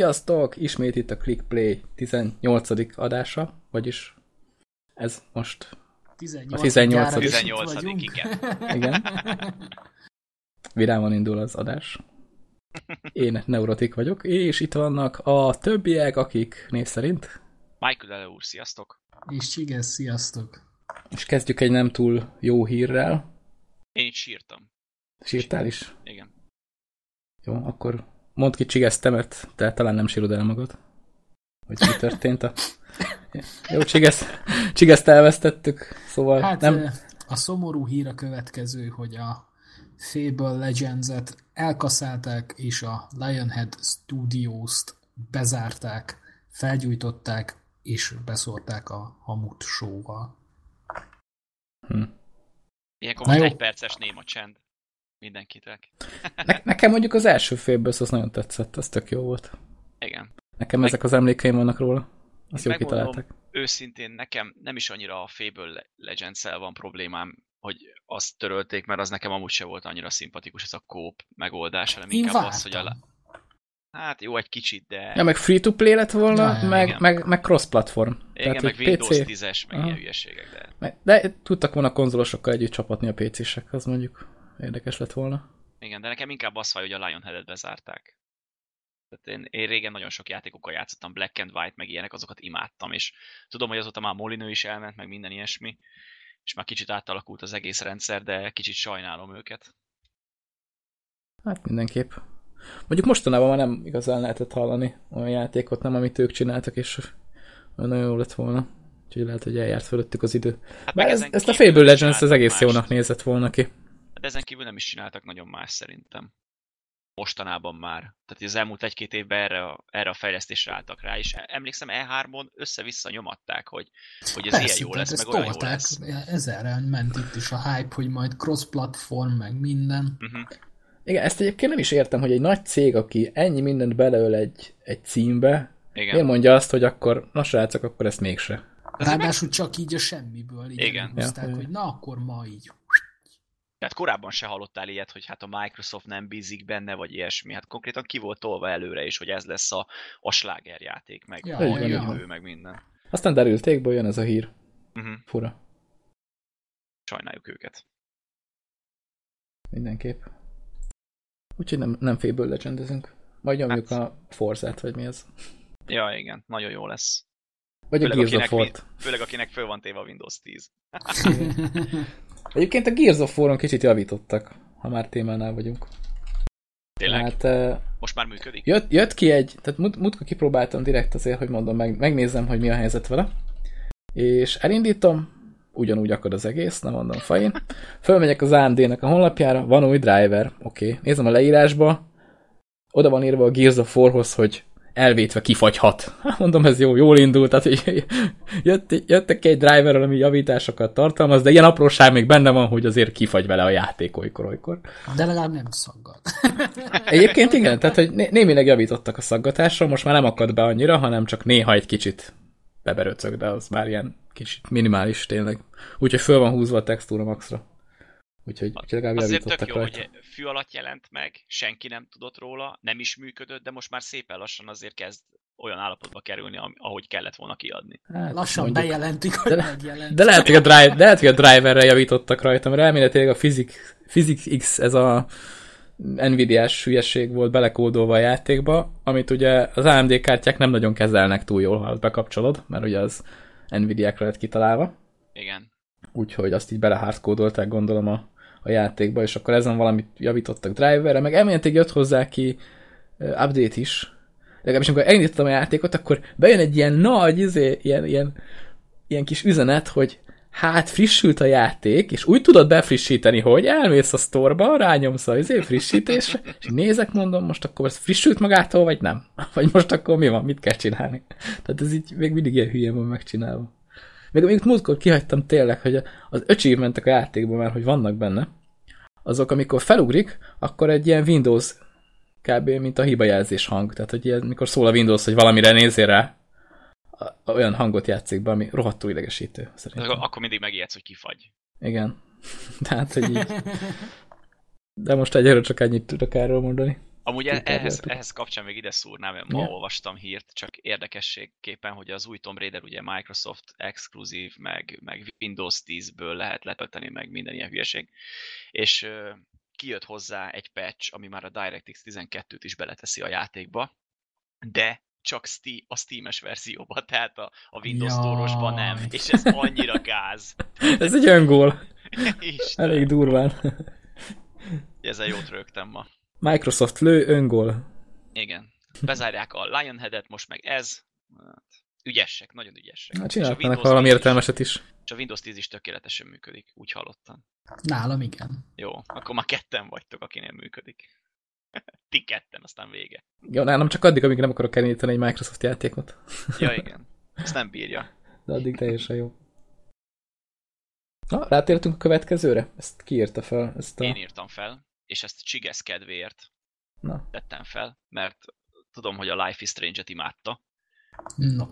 Sziasztok! Ismét itt a Click Play 18. adása, vagyis ez most 18. a 18. 18. igen. Igen. Vidáman indul az adás. Én neurotik vagyok, és itt vannak a többiek, akik név szerint. Michael Ele úr, sziasztok! És Csigesz, sziasztok! És kezdjük egy nem túl jó hírrel. Én sírtam. Sírtál is? Igen. Jó, akkor mondd ki Csigesztemet, te talán nem sírod el magad. Hogy mi történt a... Jó, Csigesz, Csigeszt elvesztettük, szóval Hát nem... a szomorú hír a következő, hogy a Fable Legends-et elkaszálták, és a Lionhead Studios-t bezárták, felgyújtották, és beszórták a Hamut show-val. Hm. Ilyenkor Na egy perces néma csend. Mindenkitek. Ne, nekem mondjuk az első félből az nagyon tetszett, az tök jó volt. Igen. Nekem Meg- ezek az emlékeim vannak róla. Azt jó kitalálták. Őszintén nekem nem is annyira a Fable legends van problémám, hogy azt törölték, mert az nekem amúgy se volt annyira szimpatikus ez a kóp megoldás, hanem Én inkább az, hogy a... vártam. Hát jó egy kicsit, de... Ja, meg free-to-play lett volna, Ja, ja, meg, igen. meg, meg cross-platform. igen, meg hogy Windows 10-es, meg Aha. ilyen hülyeségek, de... meg- De tudtak volna konzolosokkal együtt csapatni a PC-sek, az mondjuk érdekes lett volna. Igen, de nekem inkább az fáj, hogy a Lionhead-et bezárták. Tehát én, én régen nagyon sok játékokkal játszottam, Black and White, meg ilyenek, azokat imádtam, és tudom, hogy azóta már Molinő is elment, meg minden ilyesmi, és már kicsit átalakult az egész rendszer, de kicsit sajnálom őket. Hát mindenképp. Mondjuk mostanában már nem igazán lehetett hallani olyan játékot, nem amit ők csináltak, és nagyon jó lett volna. Úgyhogy lehet, hogy eljárt fölöttük az idő. Hát Bár ez, ezt a Fable Legends az egész mást. jónak nézett volna ki. De ezen kívül nem is csináltak nagyon más szerintem. Mostanában már. Tehát az elmúlt egy-két évben erre a, erre a fejlesztésre álltak rá, és emlékszem E3-on össze-vissza nyomatták, hogy, hogy ez ilyen jó lesz, meg olyan jó tolták, lesz. ezerre ment itt is a hype, hogy majd cross-platform, meg minden. Uh-huh. Igen, ezt egyébként nem is értem, hogy egy nagy cég, aki ennyi mindent beleöl egy, egy címbe, Igen. miért mondja azt, hogy akkor, na srácok, akkor ezt mégse. Ráadásul csak így a semmiből így Igen. Ja. hogy na akkor ma így. Tehát korábban se hallottál ilyet, hogy hát a Microsoft nem bízik benne, vagy ilyesmi. Hát konkrétan ki volt tolva előre is, hogy ez lesz a, a slágerjáték, meg Ja, a jövő, ja. meg minden. Aztán derültékből jön ez a hír. Uh-huh. Fura. Sajnáljuk őket. Mindenképp. Úgyhogy nem, nem félből legendezünk. Majd nyomjuk Hát. a Forzát, vagy mi ez. Ja, igen, nagyon jó lesz. Vagy a Főleg Gears of akinek, főleg akinek föl van téve a Windows 10. Egyébként a Gears of War-on kicsit javítottak, ha már témánál vagyunk. Tényleg? Hát uh, Most már működik? jött, jött ki egy, tehát mut, mutka kipróbáltam direkt azért, hogy mondom, meg, megnézzem, hogy mi a helyzet vele. És elindítom, ugyanúgy akad az egész, nem mondom fain. Fölmegyek az AMD-nek a honlapjára, van új driver, oké. Okay. Nézem a leírásba, oda van írva a Gears of War-hoz, hogy elvétve kifagyhat. Hát Mondom, ez jó, jól indult, tehát hogy jött, jöttek egy driverrel, ami javításokat tartalmaz, de ilyen apróság még benne van, hogy azért kifagy vele a játék olykor-olykor. De legalább nem szaggad. Egyébként igen, tehát hogy né- némileg javítottak a szaggatásra, most már nem akad be annyira, hanem csak néha egy kicsit beberöcög, de az már ilyen kicsit minimális tényleg. Úgyhogy föl van húzva a textúra maxra. Úgyhogy, úgyhogy legalább Azért tök jó, rajta. hogy fű alatt jelent meg, senki nem tudott róla, nem is működött, de most már szépen lassan azért kezd olyan állapotba kerülni, ahogy kellett volna kiadni. Hát, Lassan mondjuk. bejelentik, hogy De- megjelent. De lehet, hogy a, drive, de lehet, hogy a driverre javítottak rajta, mert elméletileg a Physics, Physics X, ez a Nvidia-s hülyeség volt belekódolva a játékba, amit ugye az AMD kártyák nem nagyon kezelnek túl jól, ha azt bekapcsolod, mert ugye az Nvidia-kra lett kitalálva. Igen. úgyhogy azt így belehardkódolták gondolom a, a játékba, és akkor ezen valamit javítottak driverre, meg elméletileg jött hozzá ki update is. Legalábbis amikor elindítottam a játékot, akkor bejön egy ilyen nagy, izé, ilyen, ilyen, ilyen kis üzenet, hogy hát frissült a játék, és úgy tudod befrissíteni, hogy elmész a sztorba, rányomsz a izé, frissítésre, és nézek, mondom, most akkor ez frissült magától, vagy nem? Vagy most akkor mi van, mit kell csinálni? Tehát ez így még mindig ilyen hülye van megcsinálva. Még amit múltkor kihagytam tényleg, hogy az achievementek a játékban már, hogy vannak benne, azok, amikor felugrik, akkor egy ilyen Windows kb. mint a hibajelzés hang. Tehát, hogy ilyen, mikor szól a Windows, hogy valamire nézzél rá, olyan hangot játszik be, ami rohadtul idegesítő, De szerintem. akkor akkor mindig megijedsz, hogy kifagy. Igen. Tehát, hogy így. De most egyelőre csak ennyit tudok erről mondani. Amúgy e- ehhez, ehhez kapcsán még ide szúrnám, mert ma Ja. olvastam hírt, csak érdekességképpen, hogy az új Tomb Raider ugye Microsoft exkluzív, meg, meg Windows 10-ből lehet letölteni, meg minden ilyen hülyeség. És ö, kijött hozzá egy patch, ami már a DirectX 12-t is beleteszi a játékba, de csak Steam, a Steam-es verzióba, tehát a, a Windows Jaj. Store-osban nem. És ez annyira gáz. Ez egy öngól. Elég durván. ezzel jót rögtem ma. Microsoft lő, öngól. Igen. Bezárják a Lionhead-et, most meg ez. Hát, ügyesek, nagyon ügyesek. Hát Windows valami 10 is- értelmeset is. És a Windows 10 is tökéletesen működik, úgy hallottam. Nálam igen. Jó, akkor már ketten vagytok, akinél működik. Ti ketten, aztán vége. Jó, nálam csak addig, amíg nem akarok elindítani egy Microsoft játékot. Ja, igen. Ezt nem bírja. De addig teljesen jó. Na, rátértünk a következőre? Ezt kiírta fel? Ezt a... Én írtam fel, és ezt Csigesz kedvéért Na, tettem fel, mert tudom, hogy a Life is Strange-et imádta, No.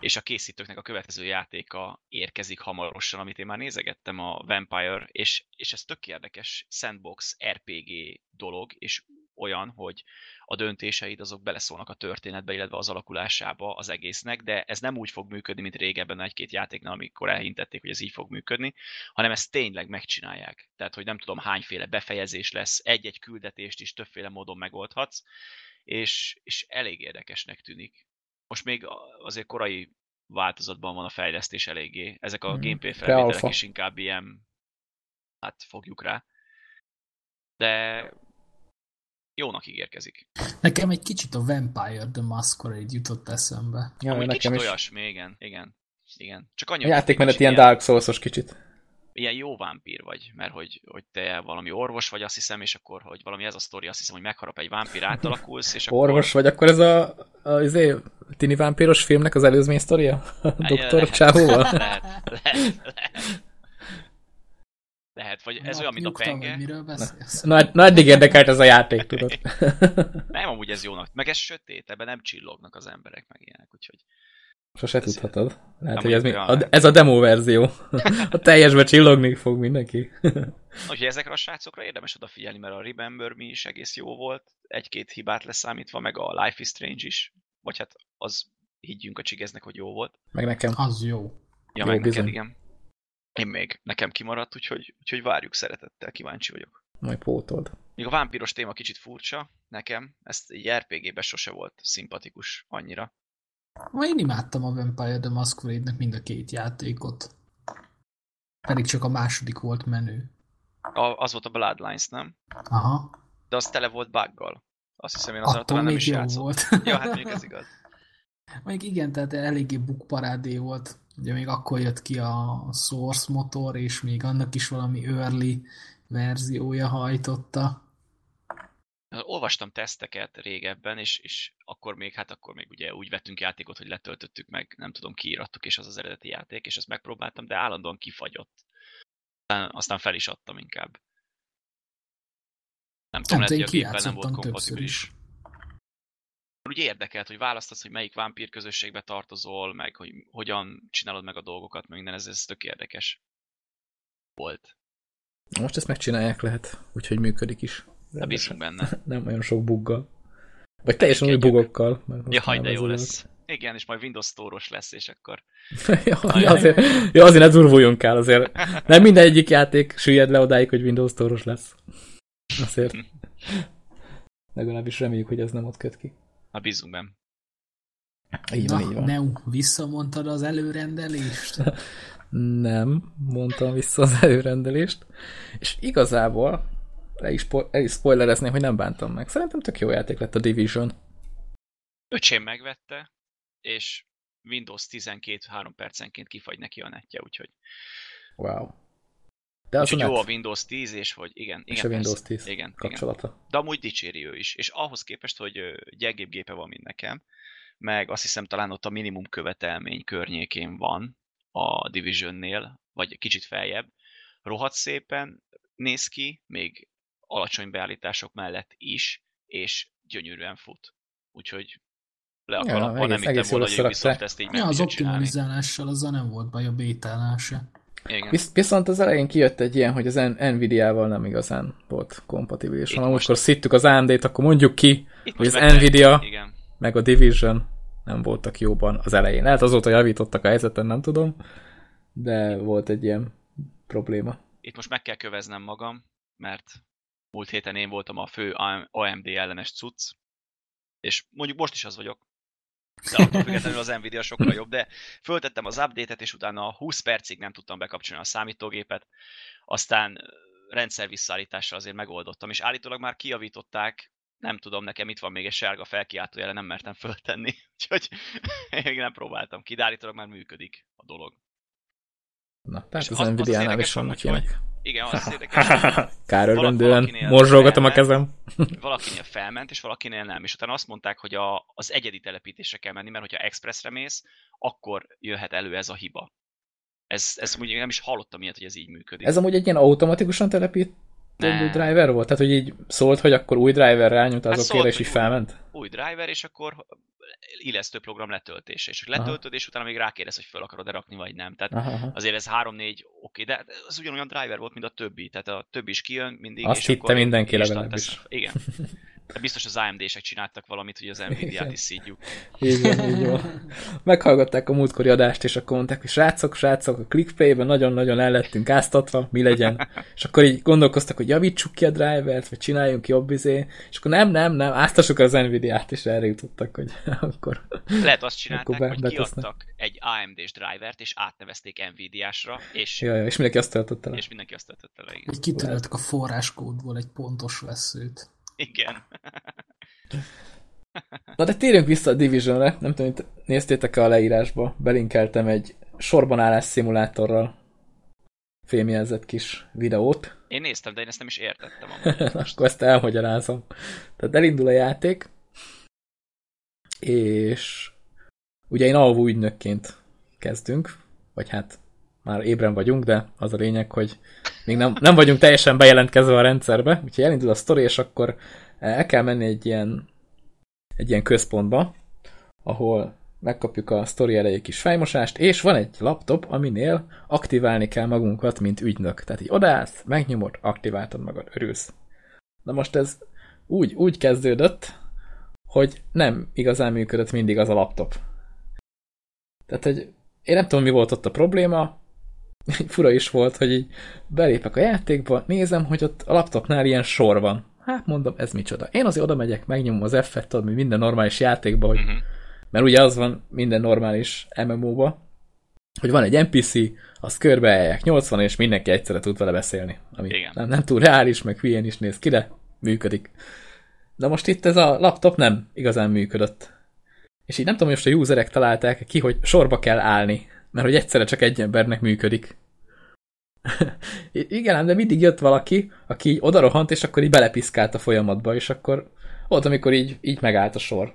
és a készítőknek a következő játéka érkezik hamarosan, amit én már nézegettem, a Vampire, és, és ez tök érdekes sandbox RPG dolog, és olyan, hogy a döntéseid azok beleszólnak a történetbe, illetve az alakulásába az egésznek, de ez nem úgy fog működni, mint régebben egy-két játéknál, amikor elhintették, hogy ez így fog működni, hanem ezt tényleg megcsinálják. Tehát, hogy nem tudom hányféle befejezés lesz, egy-egy küldetést is többféle módon megoldhatsz, és, és elég érdekesnek tűnik. Most még azért korai változatban van a fejlesztés eléggé. Ezek a Mhm. gameplay felvételek is inkább ilyen, hát fogjuk rá. De jónak ígérkezik. Nekem egy kicsit a Vampire the Masquerade jutott eszembe. ja, Amúgy nekem kicsit is. olyasmi, igen, igen. Igen. Csak annyi, A játékmenet kicsit ilyen Dark Souls-os kicsit. ilyen jó vámpír vagy, mert hogy, hogy te valami orvos vagy, azt hiszem, és akkor, hogy valami ez a sztori, azt hiszem, hogy megharap egy vámpír, átalakulsz, és akkor... Orvos vagy, akkor ez a, a izé, tini vámpíros filmnek az előzmény sztoria? Doktor. Csávóval? Lehet, lehet, lehet. Lehet, vagy ez olyan, mint a penge. Miről beszélsz? Na, na, eddig érdekelt ez a játék, tudod. Nem, amúgy ez jónak. Meg ez sötét, ebben nem csillognak az emberek, meg ilyenek, úgyhogy... Sose tudhatod. Lehet, Nem hogy ez, mi, a, ez a demo verzió. A teljesbe csillogni fog mindenki. Úgyhogy ezekre a srácokra érdemes odafigyelni, mert a Remember Me is egész jó volt, egy-két hibát leszámítva, meg a Life is Strange is, vagy hát az higgyünk a csigeznek, hogy jó volt. Meg nekem. Az jó. Ja, Jó, meg bizony. neked igen. Én még, nekem kimaradt, úgyhogy, úgyhogy várjuk szeretettel, kíváncsi vagyok. Majd pótold. Még a vámpiros téma kicsit furcsa nekem, ezt egy RPG-ben sose volt szimpatikus annyira. Ma én imádtam a Vampire the Masquerade-nek mind a két játékot. Pedig csak a második volt menő. A, az volt a Bloodlines, nem? Aha. De az tele volt buggal. Azt hiszem, én Attól talán nem is jó játszottam. volt. Ja, hát mondjuk ez igaz. Még igen, tehát eléggé bukparádé volt. Ugye még akkor jött ki a Source motor, és még annak is valami early verziója hajtotta. Olvastam teszteket régebben, és, és akkor még, hát akkor még ugye úgy vettünk játékot, hogy letöltöttük meg, nem tudom, kiírattuk, és az az eredeti játék, és ezt megpróbáltam, de állandóan kifagyott. Aztán, aztán fel is adtam inkább. Nem tudom, Hát lehet, hogy a géppel nem volt kompatibilis. Úgy érdekelt, hogy választasz, hogy melyik vámpír közösségbe tartozol, meg hogy hogyan csinálod meg a dolgokat, meg minden, ez, ez tök érdekes. Volt. Most ezt megcsinálják lehet, úgyhogy működik is. De bízunk benne. Nem olyan sok buggal. Vagy teljesen új bugokkal. Jaj, már de jó lesz. Igen, és majd Windows Store-os lesz, és akkor ja, ja, azért, ja, azért ne durvuljunk el, azért nem minden egyik játék süllyed le odáig, hogy Windows Store-os lesz. Azért. Legalábbis reméljük, hogy ez nem ott köt ki. Na bízunk benne. Így van, így Na, van. Neu, visszamondtad az előrendelést? Nem, mondtam vissza az előrendelést. És igazából el is, spo- el is spoilerezném, hogy nem bántam meg. Szerintem tök jó játék lett a Division. Öcsém megvette, és Windows 12-3 percenként kifagy neki a netje, úgyhogy, Wow. De az a úgyhogy jó a net Windows 10, és hogy igen, igen és a Windows persze. 10 igen, igen. kapcsolata. De amúgy dicséri ő is. És ahhoz képest, hogy gyengébb gépe van, mint nekem, meg azt hiszem talán ott a minimum követelmény környékén van a Divisionnél, vagy kicsit feljebb, rohadt szépen néz ki, még alacsony beállítások mellett is, és gyönyörűen fut. Úgyhogy le a Ja, egész- nem hittem egész jól volna, hogy ezt így meg Ja, az optimalizálással azzal nem volt baj a bétánál se. Igen. Visz, viszont az elején kijött egy ilyen, hogy az Nvidia-val nem igazán volt kompatibilis. Ha most- szittük az AMD-t, akkor mondjuk ki, Itt hogy az Nvidia Igen. meg a Division nem voltak jóban az elején. Lehet azóta javítottak a helyzeten, nem tudom, de volt egy ilyen probléma. Itt most meg kell köveznem magam, mert múlt héten én voltam a fő AM AMD ellenes cucc, és mondjuk most is az vagyok. De attól függetlenül az Nvidia sokkal jobb, de föltettem az update-et, és utána 20 percig nem tudtam bekapcsolni a számítógépet, aztán rendszer visszaállítással azért megoldottam, és állítólag már kijavították, nem tudom, nekem itt van még egy sárga felkiáltójele, nem mertem föltenni, úgyhogy még nem próbáltam ki, de állítólag már működik a dolog. Na, tehát az, az- Nvidia-nál is vannak ilyenek. Igen, az érdekes, hogy Kárörvendően morzsolgatom a kezem. valakinél felment, és valakinél nem. És utána azt mondták, hogy a, az egyedi telepítésre kell menni, mert hogyha expressre mész, akkor jöhet elő ez a hiba. Ez, ez ugye nem is hallottam ilyet, hogy ez így működik. Ez amúgy egy ilyen automatikusan telepített Nem. driver volt? Tehát, hogy így szólt, hogy akkor új driver rányújt Hát azokért, szólt, és így felment? Új driver, és akkor illesztő program letöltése. És hogy letöltöd, és utána még rákérdez, hogy fel akarod-e rakni, vagy nem. Tehát Aha, aha. azért ez 3-4 oké, de az ugyanolyan driver volt, mint a többi. Tehát a többi is kijön mindig. Azt és hitte mindenki legalábbis. tesz- Igen. De biztos az AMD-sek csináltak valamit, hogy az Nvidia-t is szídjuk. Így van, így van. Meghallgatták a múltkori adást, és akkor mondták, hogy srácok, srácok, a ClickPlay-ben nagyon-nagyon el lettünk áztatva, mi legyen. És akkor így gondolkoztak, hogy javítsuk ki a drivert, vagy csináljunk jobb izé, és akkor nem, nem, nem, áztassuk az Nvidia-t, és erre jutottak, hogy akkor... Lehet azt csinálták, be- hogy betesznek. kiadtak egy AMD-s drivert, és átnevezték Nvidia-sra, és, Jaj, jaj, és mindenki azt töltötte le. és mindenki azt töltötte le. Igen. Hogy kitöröltek a forráskódból egy pontos veszőt. Igen. Na de térjünk vissza a Divisionre, nem tudom, hogy néztétek-e a leírásba, belinkeltem egy sorban állás szimulátorral fémjelzett kis videót, Én néztem, de én ezt nem is értettem. Akkor ezt elmagyarázom. Tehát elindul a játék, és ugye én alvó ügynökként kezdünk, vagy hát már ébren vagyunk, de az a lényeg, hogy még nem, nem vagyunk teljesen bejelentkezve a rendszerbe, úgyhogy elindul a sztori, és akkor el kell menni egy ilyen, egy ilyen központba, ahol megkapjuk a sztori elejé kis fejmosást, és van egy laptop, aminél aktiválni kell magunkat, mint ügynök. Tehát így odaállsz, megnyomod, aktiváltad magad, örülsz. Na most ez úgy, úgy kezdődött, hogy nem igazán működött mindig az a laptop. Tehát, hogy én nem tudom, mi volt ott a probléma, fura is volt, hogy így belépek a játékba, nézem, hogy ott a laptopnál ilyen sor van. Hát mondom, ez micsoda. Én azért oda megyek, megnyomom az F-et, mint minden normális játékban, hogy Mhm. mert ugye az van minden normális MMO-ba, hogy van egy NPC, azt körbeállják 80 és mindenki egyszerre tud vele beszélni. Ami Igen. nem, nem túl reális, meg hülyén is néz ki, de működik. De most itt ez a laptop nem igazán működött. És így nem tudom, hogy most a userek találták ki, hogy sorba kell állni, mert hogy egyszerre csak egy embernek működik. Igen, de mindig jött valaki, aki így odarohant, és akkor így belepiszkált a folyamatba, és akkor ott, amikor így, így megállt a sor.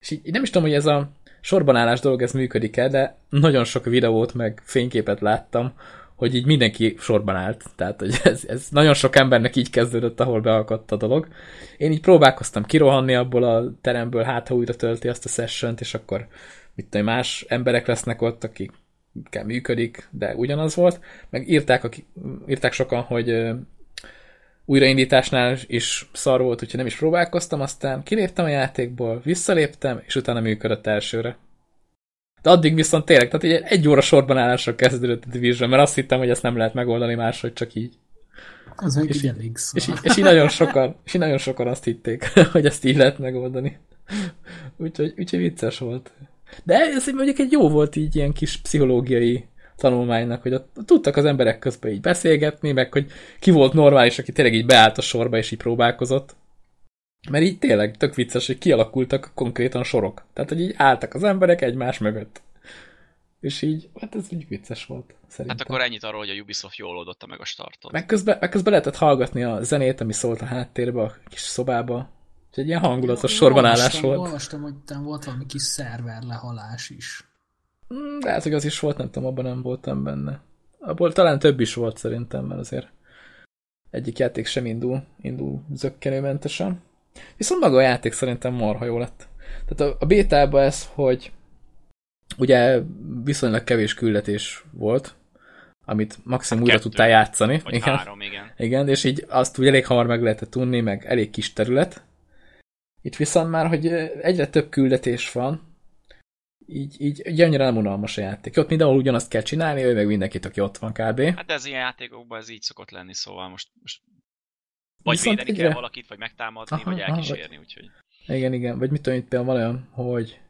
És így, nem is tudom, hogy ez a sorban állás dolog, ez működik-e, de nagyon sok videót, meg fényképet láttam, hogy így mindenki sorban állt. Tehát, hogy ez, ez nagyon sok embernek így kezdődött, ahol beakadt a dolog. Én így próbálkoztam kirohanni abból a teremből, hát ha újra tölti azt a sessiont, és akkor mit tudom, más emberek lesznek ott, akik kell működik, de ugyanaz volt. Meg írták, akik, írták sokan, hogy újraindításnál is szar volt, úgyhogy nem is próbálkoztam, aztán kiléptem a játékból, visszaléptem, és utána működött elsőre. De addig viszont tényleg, tehát egy, egy óra sorban állásra kezdődött a Division, mert azt hittem, hogy ezt nem lehet megoldani máshogy, csak így. Ez És így elég szar. És így, és így nagyon sokan, és így nagyon sokan azt hitték, hogy ezt így lehet megoldani. Úgyhogy, úgyhogy vicces volt. De ez mondjuk egy jó volt így ilyen kis pszichológiai tanulmánynak, hogy ott tudtak az emberek közben így beszélgetni, meg hogy ki volt normális, aki tényleg így beállt a sorba és így próbálkozott. Mert így tényleg tök vicces, hogy kialakultak konkrétan sorok. Tehát, hogy így álltak az emberek egymás mögött. És így, hát ez úgy vicces volt, szerintem. Hát akkor ennyit arról, hogy a Ubisoft jól oldotta meg a startot. Meg közben, meg közben lehetett hallgatni a zenét, ami szólt a háttérbe, a kis szobába. Úgyhogy egy ilyen hangulatos Én sorbanállás olvastam- volt. Olvastam, hogy volt valami kis szerver lehalás is. Mm, De hát, hogy az is volt, nem tudom, abban nem voltam benne. Abból talán több is volt szerintem, mert azért egyik játék sem indul, indul zöggenőmentesen. Viszont maga a játék szerintem marha jó lett. Tehát a, a bétában ez, hogy ugye viszonylag kevés küldetés volt, amit maximum újra tudtál játszani. Vagy igen. három, igen. Igen, és így azt úgy elég hamar meg lehetett tudni, meg elég kis terület. Itt viszont már, hogy egyre több küldetés van, így, így, így annyira nem unalmas a játék. Ott mindenhol ugyanazt kell csinálni, ő meg mindenkit, aki ott van kb. Hát de ez ilyen játékokban ez így szokott lenni, szóval most, most vagy Viszont védeni egyre- kell valakit, vagy megtámadni, Aha, vagy aha, elkísérni, úgyhogy... Igen, igen. Vagy mit tudom, itt például van olyan, hogy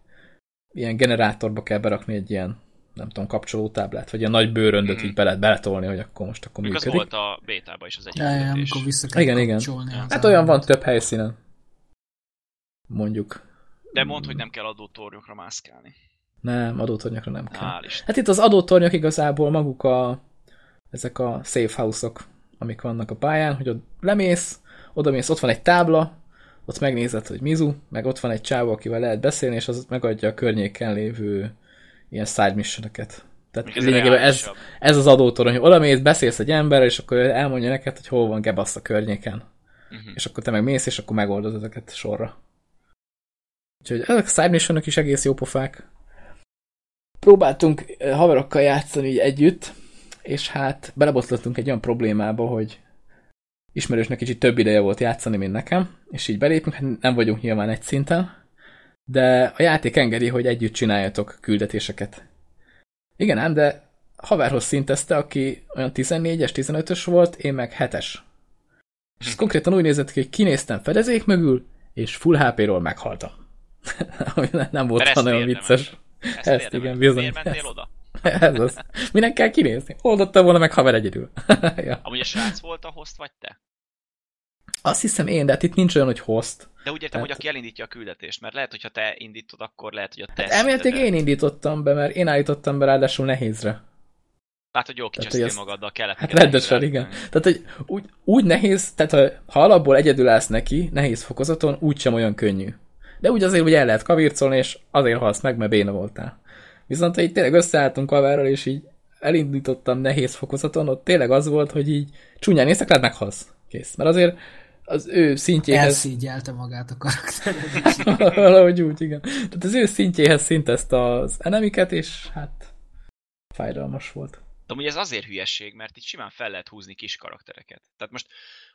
ilyen generátorba kell berakni egy ilyen, nem tudom, kapcsolótáblát, vagy ilyen nagy bőröndöt Mhm. így be lehet beletolni, hogy akkor most akkor az működik. volt a bétában is az egyik Ja, ja, amikor vissza kell Igen, igen. az Hát olyan van több helyszínen. Mondjuk. De mondd, hogy nem kell adótornyokra mászkálni. Nem, adótornyokra nem kell. Hál' Isten. Hát itt az adótornyok igazából maguk a, ezek a safe house-ok, amik vannak a pályán, hogy ott lemész, oda mész, ott van egy tábla, ott megnézed, hogy mizu, meg ott van egy csávó, akivel lehet beszélni, és az megadja a környéken lévő ilyen side. Tehát Még ez lényegében ez, ez az adótorony, hogy oda mész, beszélsz egy emberrel, és akkor elmondja neked, hogy hol van gebasz a környéken. Mhm. És akkor te meg mész, és akkor megoldod ezeket sorra. Úgyhogy ezek a missionok is egész jó pofák. Próbáltunk eh, haverokkal játszani így együtt, és hát belebotlottunk egy olyan problémába, hogy ismerősnek kicsit több ideje volt játszani, mint nekem, és így belépünk, hát nem vagyunk nyilván egy szinten, de a játék engedi, hogy együtt csináljatok küldetéseket. Igen ám, de haverhoz szintezte, aki olyan 14-es, 15-ös volt, én meg 7-es. És ez konkrétan úgy nézett ki, hogy kinéztem fedezék mögül, és full HP-ról meghaltam. Ami nem volt Mert ezt olyan érdemes. vicces. Ezt, Ezt igen, bizony. Miért mentél Ezt. oda? Ez az. Minek kell kinézni? Oldotta volna meg haver egyedül. ja. Amúgy a srác volt a host, vagy te? Azt hiszem én, de hát itt nincs olyan, hogy host. De úgy értem, Tehát- hogy aki elindítja a küldetést, mert lehet, hogyha te indítod, akkor lehet, hogy a te Hát elméletileg én indítottam be, mert én állítottam be ráadásul nehézre. Hát, hogy jó kicsesztél azt- magaddal, kellett Hát rendesen, igen. Tehát, hogy úgy, úgy nehéz, tehát ha, ha alapból egyedül állsz neki, nehéz fokozaton, úgysem olyan könnyű. De úgy azért, hogy el lehet kavircolni, és azért halsz meg, mert béna voltál. Viszont, ha így tényleg összeálltunk haverral, és így elindítottam nehéz fokozaton, ott tényleg az volt, hogy így csúnyán néztek, lehet meghalsz. Kész. Mert azért az ő szintjéhez... Elszígyelte magát a karakter. Valahogy úgy, igen. Tehát az ő szintjéhez szintezte az enemiket, és hát fájdalmas volt. De amúgy ez azért hülyesség, mert itt simán fel lehet húzni kis karaktereket. Tehát most,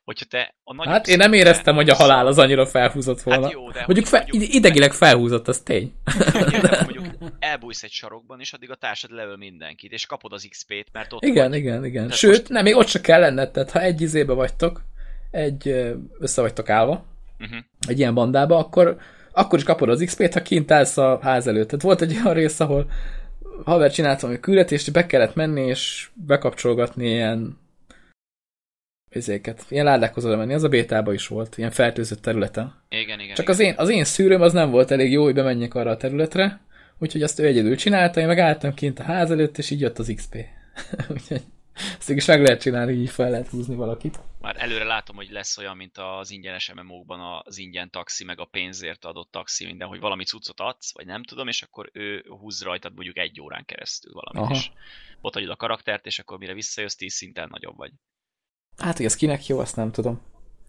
hogyha te a nagyobb Hát én nem éreztem, hogy a halál az annyira felhúzott volna. Hát jó, de mondjuk, fe, mondjuk- idegileg felhúzott, az tény. Értem, mondjuk elbújsz egy sarokban, és addig a társad leöl mindenkit, és kapod az XP-t, mert ott Igen, vagy. igen, igen. Tehát Sőt, most- nem, még ott se kell lenned, tehát ha egy izébe vagytok, egy össze vagytok állva, Uh-huh. egy ilyen bandába, akkor, akkor is kapod az XP-t, ha kint állsz a ház előtt. Tehát volt egy olyan rész, ahol haver csinált valami küldetést, be kellett menni, és bekapcsolgatni ilyen izéket, ilyen ládákhoz oda menni. Az a bétába is volt, ilyen fertőzött területen. Igen, igen. Csak igen. az én, az én szűrőm az nem volt elég jó, hogy bemenjek arra a területre, úgyhogy azt ő egyedül csinálta, én meg álltam kint a ház előtt, és így jött az XP. úgyhogy ezt is meg lehet csinálni, így fel lehet húzni valakit. Már előre látom, hogy lesz olyan, mint az ingyenes MMO-kban az ingyen taxi, meg a pénzért adott taxi, minden, hogy valami cuccot adsz, vagy nem tudom, és akkor ő húz rajtad mondjuk egy órán keresztül valamit, Aha. és ott adod a karaktert, és akkor mire visszajössz, tíz szinten nagyobb vagy. Hát, hogy ez kinek jó, azt nem tudom.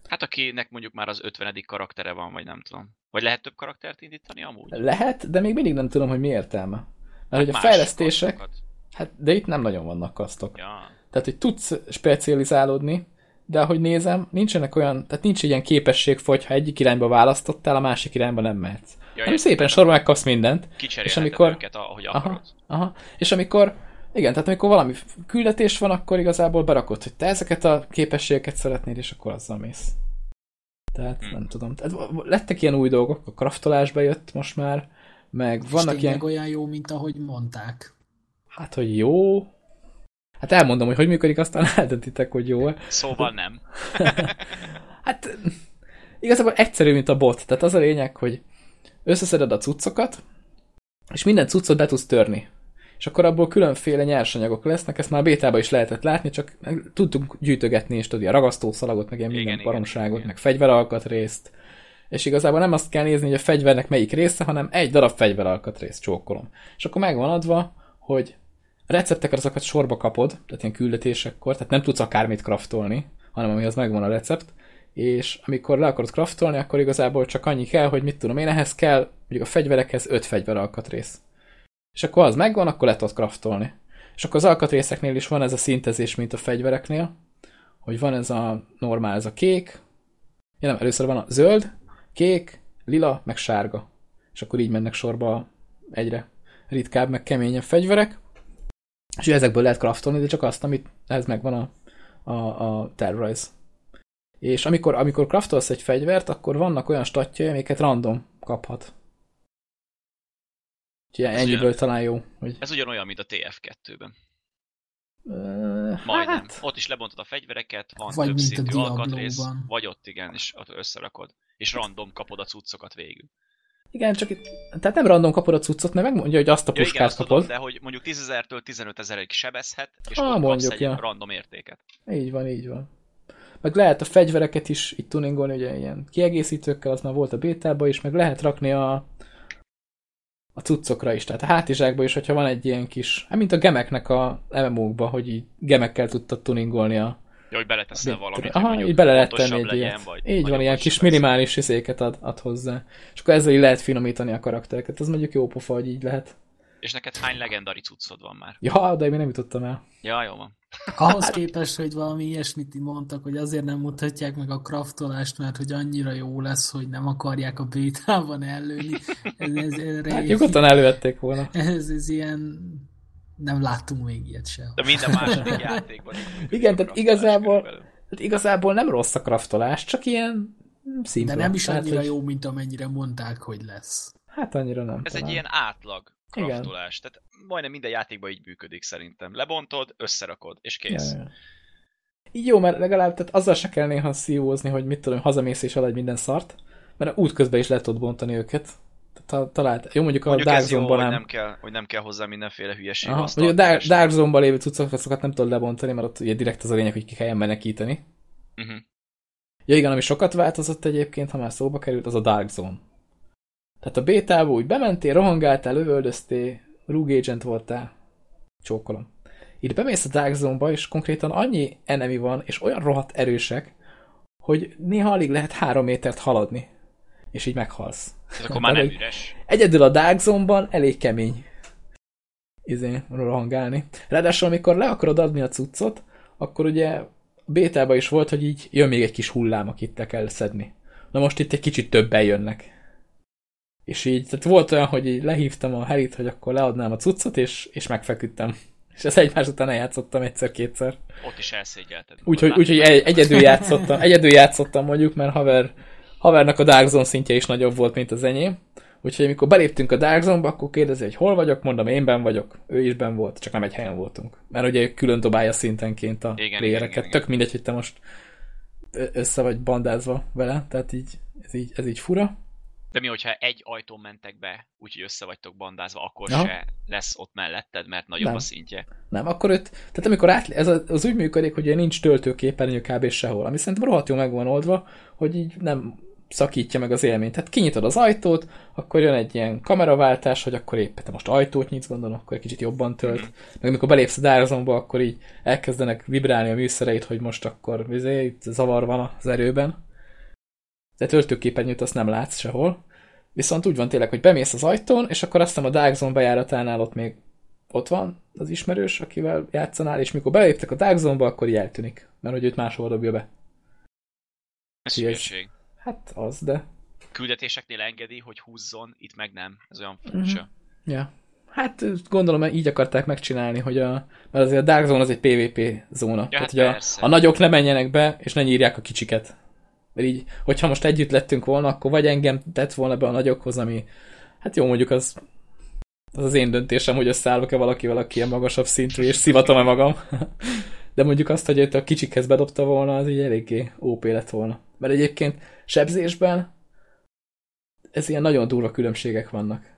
Hát akinek mondjuk már az 50. karaktere van, vagy nem tudom. Vagy lehet több karaktert indítani amúgy? Lehet, de még mindig nem tudom, hogy mi értelme. Mert hogy a fejlesztések, kasztokat. hát, de itt nem nagyon vannak kasztok. Ja. Tehát, hogy tudsz specializálódni, de ahogy nézem, nincsenek olyan, tehát nincs ilyen képesség, hogy ha egyik irányba választottál, a másik irányba nem mehetsz. Ja, hanem szépen sorban megkapsz mindent. És amikor- őket, ahogy Aha, akarod. aha. És amikor, igen, tehát amikor valami küldetés van, akkor igazából berakod, hogy te ezeket a képességeket szeretnéd, és akkor azzal mész. Tehát Hmm. nem tudom. Tehát lettek ilyen új dolgok, a kraftolás bejött most már, meg És vannak ilyen, olyan jó, mint ahogy mondták. hát hogy jó, hát elmondom, hogy hogy működik, aztán eldöntitek, hogy jó-e. Szóval nem. Hát igazából egyszerű, mint a bot. Tehát az a lényeg, hogy összeszeded a cuccokat, és minden cuccot be tudsz törni. És akkor abból különféle nyersanyagok lesznek, ezt már bétában is lehetett látni, csak tudtunk gyűjtögetni, és tudja, ragasztószalagot, meg ilyen Igen, minden igen, baromságot, igen. meg fegyveralkatrészt. És igazából nem azt kell nézni, hogy a fegyvernek melyik része, hanem egy darab fegyveralkatrészt csókolom. És akkor megvan adva, hogy a recepteket azokat sorba kapod, tehát ilyen küldetésekkor, tehát nem tudsz akármit kraftolni, hanem amihez megvan a recept, és amikor le akarod kraftolni, akkor igazából csak annyi kell, hogy mit tudom én, ehhez kell, mondjuk a fegyverekhez öt fegyveralkatrész. És akkor az megvan, akkor le tudod kraftolni. És akkor az alkatrészeknél is van ez a szintezés, mint a fegyvereknél, hogy van ez a normál, ez a kék, ja nem, először van a zöld, kék, lila, meg sárga. És akkor így mennek sorba egyre ritkább, meg keményebb fegyverek. És ezekből lehet craftolni, de csak azt, amit ez megvan a, a, a tervrajz. És amikor, amikor craftolsz egy fegyvert, akkor vannak olyan statjai, amiket random kaphat. Úgyhogy Ez ennyiből ugyan- talán jó. Hogy, Ez ugyanolyan, mint a TF2-ben. uh, Majdnem. hát, Ott is lebontod a fegyvereket, van Vagy több szintű alkatrész, vagy ott igen, és ott összerakod. És random kapod a cuccokat végül. igen, csak itt, tehát nem random kapod a cuccot, mert megmondja, hogy azt a Ja, igen, puskát azt kapod. tudom, de hogy mondjuk 10 ezertől 15 ezerig sebezhet, és Ah, ott kapsz mondjuk, egy ja. random értéket. Így van, így van. Meg lehet a fegyvereket is itt tuningolni, ugye ilyen kiegészítőkkel, az már volt a bétában is, meg lehet rakni a, a cuccokra is, tehát a hátizsákba is, hogyha van egy ilyen kis, hát mint a gemeknek a MMO-kba, hogy így gemekkel tudtad tuningolni a Ja, hogy beleteszel valamit, hogy Aha, mondjuk így bele lehet tenni egy legyen, ilyet. vagy Így van, ilyen kis minimális izéket ad, ad hozzá. És akkor ezzel így lehet finomítani a karaktereket. Ez mondjuk jó pofa, hogy így lehet. És neked hány legendari cuccod van már? Ja, de én még nem jutottam el. Ja, jó van. Ahhoz képest, hogy valami ilyesmit mondtak, hogy azért nem mutatják meg a kraftolást, mert hogy annyira jó lesz, hogy nem akarják a bétában ellőni. Ez, ez, erre, Hát nyugodtan elővették volna. ez, ez ilyen... Nem láttunk még ilyet se. De minden második játékban. Igen, tehát igazából- körülbelül. Hát igazából nem rossz a kraftolás, csak ilyen szimpla. De nem is Tehát, annyira hogy- jó, mint amennyire mondták, hogy lesz. Hát annyira nem. Ez talán. egy ilyen átlag Igen. kraftolás. Tehát majdnem minden játékban így működik szerintem. Lebontod, összerakod, és kész. Ja, ja. Jó, mert legalább tehát azzal se kell néha szívózni, hogy mit tudom, hazamész és eladj minden szart, mert útközben is le tudod bontani őket. Tehát talált, jó mondjuk a Mondjuk Dark ez jó, Zone-ban hogy nem. nem kell, hogy nem kell hozzá mindenféle hülyeség. Aha, mondjuk a Dark, Dark Zone-ban lévő cuccokat nem tudod lebontani, mert ott ugye direkt az a lényeg, hogy ki kelljen menekíteni. Mhm. Ja igen, ami sokat változott egyébként, ha már szóba került, az a Dark Zone. Tehát a bétába úgy bementél, rohangáltál, lövöldöztél, Rogue Agent voltál, csókolom. Itt bemész a Dark Zone-ba, és konkrétan annyi enemy van, és olyan rohadt erősek, hogy néha alig lehet három métert haladni. És így meghalsz. Ez akkor már nem üres. Egyedül a Dark Zone-ban elég kemény izé, rohangálni. Ráadásul, amikor le akarod adni a cuccot, akkor ugye bétában is volt, hogy így jön még egy kis hullám, akit te kell szedni. Na most itt egy kicsit többen jönnek. És így, tehát volt olyan, hogy így lehívtam a Herit, hogy akkor leadnám a cuccot, és, és megfeküdtem. És ezt egymás után eljátszottam egyszer-kétszer. Ott is elszégyelted. Úgyhogy úgy, egy, egyedül játszottam, egyedül játszottam mondjuk, mert haver, havernak a Dark Zone szintje is nagyobb volt, mint az enyém. Úgyhogy amikor beléptünk a Dark Zone-ba, akkor kérdezi, hogy hol vagyok, mondom, én ben vagyok, ő is ben volt, csak nem egy helyen voltunk. Mert ugye külön dobálja szintenként a Igen, playereket. igen, igen, Tök mindegy, hogy te most össze vagy bandázva vele, tehát így, ez így, ez így fura. De mi, hogyha egy ajtón mentek be, úgyhogy össze vagytok bandázva, akkor Aha. se lesz ott melletted, mert nagyobb Nem. a szintje. Nem, akkor őt, tehát amikor át, ez az, az úgy működik, hogy nincs töltőképernyő kb. sehol, ami szerintem rohadt jó meg van oldva, hogy így nem szakítja meg az élményt. Tehát kinyitod az ajtót, akkor jön egy ilyen kameraváltás, hogy akkor épp te most ajtót nyitsz, gondolom, akkor egy kicsit jobban tölt. Mhm. Meg amikor belépsz a Darzonba, akkor így elkezdenek vibrálni a műszereit, hogy most akkor vizé, itt zavar van az erőben. De töltőképernyőt azt nem látsz sehol. Viszont úgy van tényleg, hogy bemész az ajtón, és akkor azt hiszem a Dark Zone bejáratánál ott még ott van az ismerős, akivel játszanál, és mikor beléptek a Dark Zone-ba, akkor így eltűnik. Mert hogy őt máshol dobja be. Ez Yes. hülyeség. Hát az, de... Küldetéseknél engedi, hogy húzzon, itt meg nem. Ez olyan furcsa. Ja. Hát gondolom, így akarták megcsinálni, hogy a... Mert azért a Dark Zone az egy PvP zóna. Tehát, hát hogy a, persze. a nagyok ne menjenek be, és ne nyírják a kicsiket. Mert így, hogyha most együtt lettünk volna, akkor vagy engem tett volna be a nagyokhoz, ami... Hát jó, mondjuk az az az én döntésem, hogy összeállok-e valakivel, aki ilyen magasabb szintű, és szivatom-e magam. De mondjuk azt, hogy őt a kicsikhez bedobta volna, az így eléggé OP lett volna. Mert egyébként sebzésben ez ilyen nagyon durva különbségek vannak.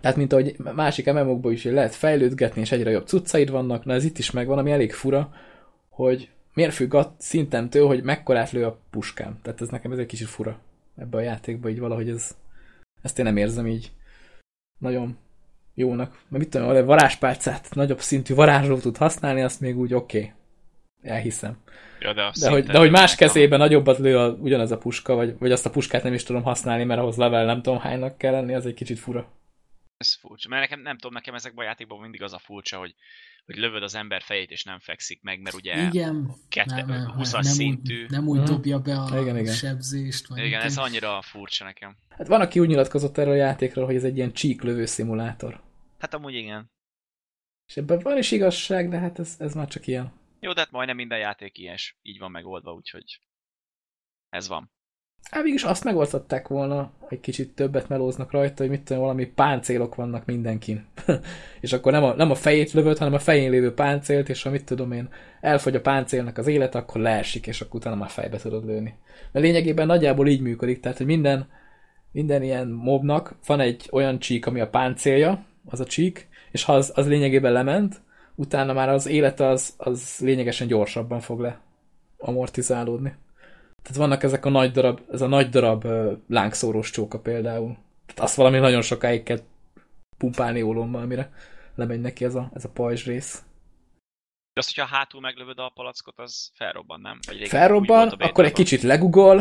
Tehát, mint ahogy másik MMO-kban is lehet fejlődgetni, és egyre jobb cuccaid vannak, na ez itt is megvan, ami elég fura, hogy miért függ a szintemtől, hogy mekkorát lő a puskám. Tehát ez nekem ez egy kicsit fura ebbe a játékba, így valahogy ez, ezt én nem érzem így nagyon jónak. Mert mit tudom, egy varázspálcát nagyobb szintű varázsló tud használni, azt még úgy oké. Okay. Elhiszem. Ja, de, a De hogy, de hogy más kezében nagyobbat lő a, ugyanaz a puska, vagy, vagy azt a puskát nem is tudom használni, mert ahhoz level nem tudom hánynak kell lenni, az egy kicsit fura. Ez furcsa. Mert nekem, nem tudom, nekem ezekben a játékban mindig az a furcsa, hogy, hogy lövöd az ember fejét, és nem fekszik meg, mert ugye Igen, kette, nem, nem, 20 nem, szintű. úgy, nem úgy Mhm. dobja be a Igen, igen. sebzést. Vagy Igen, ez annyira furcsa nekem. Hát van, aki úgy nyilatkozott erről a játékról, hogy ez egy ilyen csíklövő szimulátor. Hát amúgy igen. És ebben van is igazság, de hát ez, ez már csak ilyen. Jó, de hát majdnem minden játék ilyes, így van megoldva, úgyhogy ez van. Hát mégis azt megoldották volna, hogy kicsit többet melóznak rajta, hogy mit tudom, valami páncélok vannak mindenkin. és akkor nem a, nem a fejét lövöd, hanem a fején lévő páncélt, és ha mit tudom én, elfogy a páncélnak az élet, akkor leesik, és akkor utána már fejbe tudod lőni. Mert lényegében nagyjából így működik, tehát hogy minden, minden ilyen mobnak van egy olyan csík, ami a páncélja, az a csík, és ha az, az lényegében lement, utána már az élete az, az lényegesen gyorsabban fog le amortizálódni. Tehát vannak ezek a nagy darab, ez a nagy darab uh, lángszórós csóka például. Tehát azt valami nagyon sokáig kell pumpálni ólommal, mire lemegy neki ez a, ez a pajzs rész. De azt, hogyha hátul meglövöd a palackot, az felrobban, nem? Vagy Felrobban, akkor egy kicsit legugol,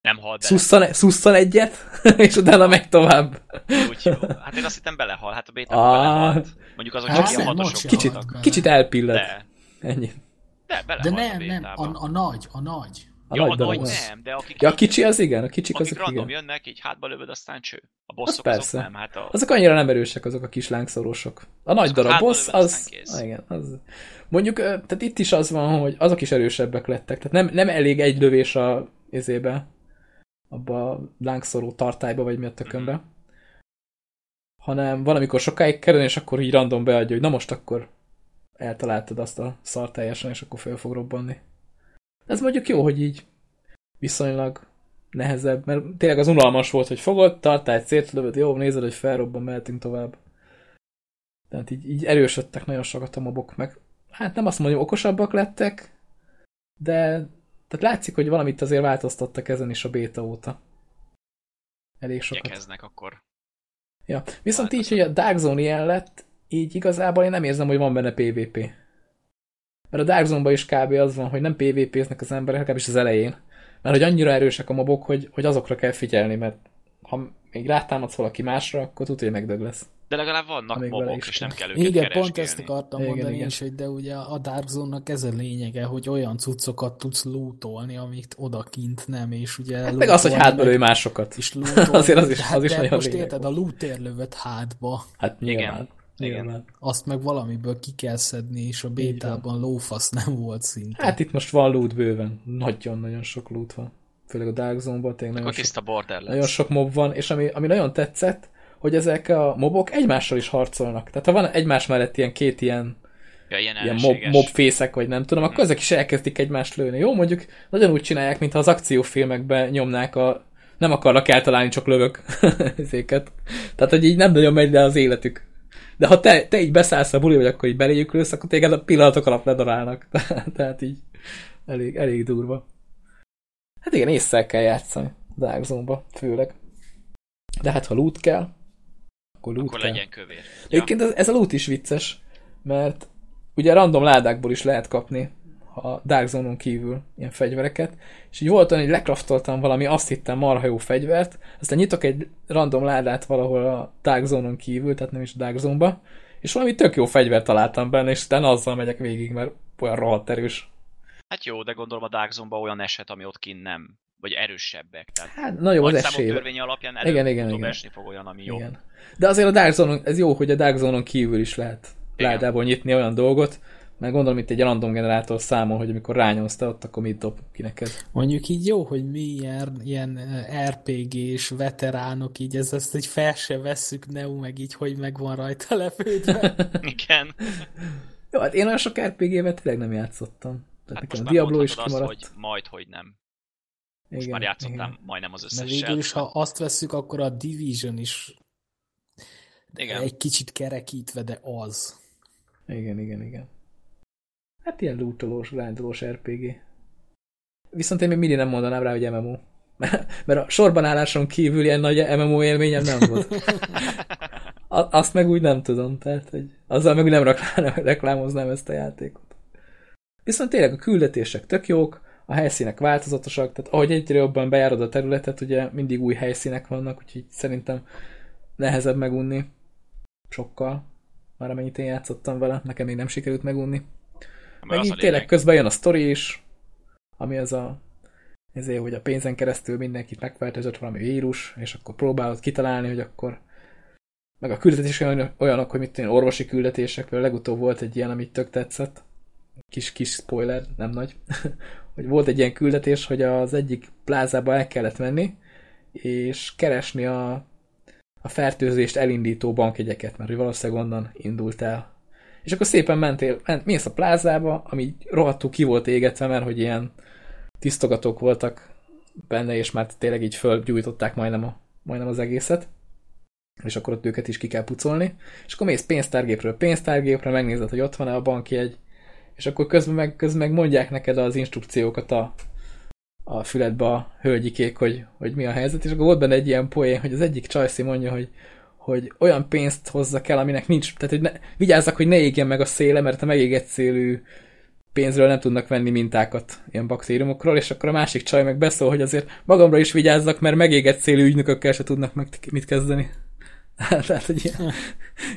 Nem hal bele. szusszan, szusszan egyet, és utána megy tovább. Úgy jó. Hát én azt hittem belehal, hát a bétában Ah, belehalt. Mondjuk azok hát csak ilyen hatosok Kicsit, kicsit elpillad. De, Ennyi. de De a nem, nem, a, a nagy, a nagy. A ja, nagy darab. az. nem, de akik, Ja, a kicsi az igen, a kicsik akik azok random igen. jönnek, így hátba lövöd, aztán cső. A bosszok persze. azok nem, hát a... Azok annyira nem erősek, azok a kis lángszorosok. A nagy Azok darab boss, lövöd, az... Ah, igen, az... Mondjuk, tehát itt is az van, hogy azok is erősebbek lettek. Tehát nem, nem elég egy lövés a izébe, abba a lángszoró tartályba, vagy mi a tökönbe. Mhm. Hanem valamikor sokáig kerül, és akkor így random beadja, hogy na most akkor eltaláltad azt a szar teljesen, és akkor föl fog robbanni. Ez mondjuk jó, hogy így viszonylag nehezebb, mert tényleg az unalmas volt, hogy fogod, tartályt szétlövöd, jó, nézed, hogy felrobban, mehetünk tovább. Tehát így, így erősödtek nagyon sokat a mobok, meg hát nem azt mondom, okosabbak lettek, de tehát látszik, hogy valamit azért változtattak ezen is a béta óta. Elég sokat. Igyekeznek akkor. Ja. Viszont így, hogy a Dark Zone ilyen lett, így igazából én nem érzem, hogy van benne PvP. Mert a Dark Zone-ban is kb. az van, hogy nem PvP-znek az emberek, legalábbis az elején. Mert hogy annyira erősek a mobok, hogy, hogy azokra kell figyelni, mert ha még rátámadsz valaki másra, akkor tudja, hogy megdög lesz. De legalább vannak Amíg mobok, is és nem kell. őket Igen, keresgélni. pont ezt akartam Igen, mondani igen. is, hogy de ugye a Dark Zone-nak ez a lényege, hogy olyan cuccokat tudsz lootolni, amit odakint nem, és ugye Hát meg az, hogy hátba lőj másokat. és lootolni. Azért az is- Hát az is de nagyon most lényeg érted, a looter lövött hátba, Hát nyilván. Igen. Nyilván. azt meg valamiből ki kell szedni, és a bétában lófasz nem volt szinte. Hát itt most van loot bőven. Nagyon-nagyon sok loot van. Főleg a Dark Zone-ban tényleg nagyon sok, tiszta Borderlands. nagyon sok mob van, és ami, ami nagyon tetszett, hogy ezek a mobok egymással is harcolnak. Tehát ha van egymás mellett ilyen két ilyen, Ja, ilyen ilyen mob, mobfészek, vagy nem tudom, akkor ezek is elkezdik egymást lőni. Jó, mondjuk nagyon úgy csinálják, mintha az akciófilmekben nyomnák a nem akarnak eltalálni, csak lövök ezéket. Tehát, hogy így nem nagyon megy le az életük. De ha te, te így beszállsz a buli, vagy akkor így beléjük lősz, akkor téged a pillanatok alatt ledarálnak. Tehát így elég, elég durva. Hát igen, észre kell játszani Dark Zone-ba, főleg. De hát ha loot kell, akkor loot Akkor kell. legyen kövér. Ja. Egyébként ez, ez a loot is vicces, mert ugye random ládákból is lehet kapni a Dark Zone-on kívül ilyen fegyvereket, és így volt olyan, hogy lekraftoltam valami, azt hittem marha jó fegyvert, aztán nyitok egy random ládát valahol a Dark Zone-on kívül, tehát nem is a Dark Zone-ba, és valami tök jó fegyvert találtam benne, és utána azzal megyek végig, mert olyan rohadt erős. Hát jó, de gondolom a Dark Zone-ban olyan eset, ami ott kint nem. Vagy erősebbek. Tehát Hát nagyobb az esély. törvény alapján Igen, előbb igen, utóbb igen. esni fog olyan, ami jó. Igen. De azért a Dark Zone-on, ez jó, hogy a Dark Zone-on kívül is lehet Igen. ládából nyitni olyan dolgot, mert gondolom itt egy random generátor számol, hogy amikor rányomsz ott, akkor mit dob ki neked. Mondjuk így jó, hogy mi ilyen, ilyen RPG-s veteránok, így ez, ezt egy fel se vesszük, Neu meg így, hogy meg van rajta lefőtve. Igen. Jó, hát én olyan sok RPG-vel tényleg nem játszottam. Tehát Hát nekem most a már Diablo is kimaradt. azt, hogy majd, hogy nem. Most igen, már játszottam igen. majdnem az Mert összes végül is, ha azt vesszük, akkor a Division is Igen. egy kicsit kerekítve, de az. Igen, igen, igen. Hát ilyen lootolós, grindolós RPG. Viszont én még mindig nem mondanám rá, hogy MMO. Mert a sorban álláson kívül ilyen nagy MMO élményem nem volt. Azt meg úgy nem tudom, tehát hogy azzal meg úgy nem reklám- reklámoznám ezt a játékot. Viszont tényleg a küldetések tök jók, a helyszínek változatosak, tehát ahogy egyre jobban bejárod a területet, ugye mindig új helyszínek vannak, úgyhogy szerintem nehezebb megunni. Sokkal. Már amennyit én játszottam vele, nekem még nem sikerült megunni. Meg így tényleg lényeg. közben jön a sztori is, ami az a ezért, hogy a pénzen keresztül mindenkit megfertőzött valami vírus, és akkor próbálod kitalálni, hogy akkor meg a küldetés olyan- olyanok, hogy mit tudom, orvosi küldetések, például legutóbb volt egy ilyen, amit tök tetszett, kis, kis spoiler, nem nagy, hogy volt egy ilyen küldetés, hogy az egyik plázába el kellett menni, és keresni a, a fertőzést elindító bankjegyeket, mert valószínűleg onnan indult el. És akkor szépen mentél, ment, mész a plázába, ami rohadtul ki volt égetve, mert hogy ilyen tisztogatók voltak benne, és már tényleg így fölgyújtották majdnem, a, majdnem az egészet. És akkor ott őket is ki kell pucolni. És akkor mész pénztárgépről pénztárgépre, megnézed, hogy ott van-e a bankjegy, és akkor közben meg, közben meg mondják neked az instrukciókat a, a füledbe a hölgyikék, hogy, hogy mi a helyzet, és akkor volt benne egy ilyen poén, hogy az egyik csajszi mondja, hogy, hogy olyan pénzt hozzak el, aminek nincs, tehát hogy ne, vigyázzak, hogy ne égjen meg a széle, mert a megégett szélű pénzről nem tudnak venni mintákat ilyen baktériumokról, és akkor a másik csaj meg beszól, hogy azért magamra is vigyázzak, mert megégett szélű ügynökökkel se tudnak meg mit kezdeni. Tehát, hogy ilyen,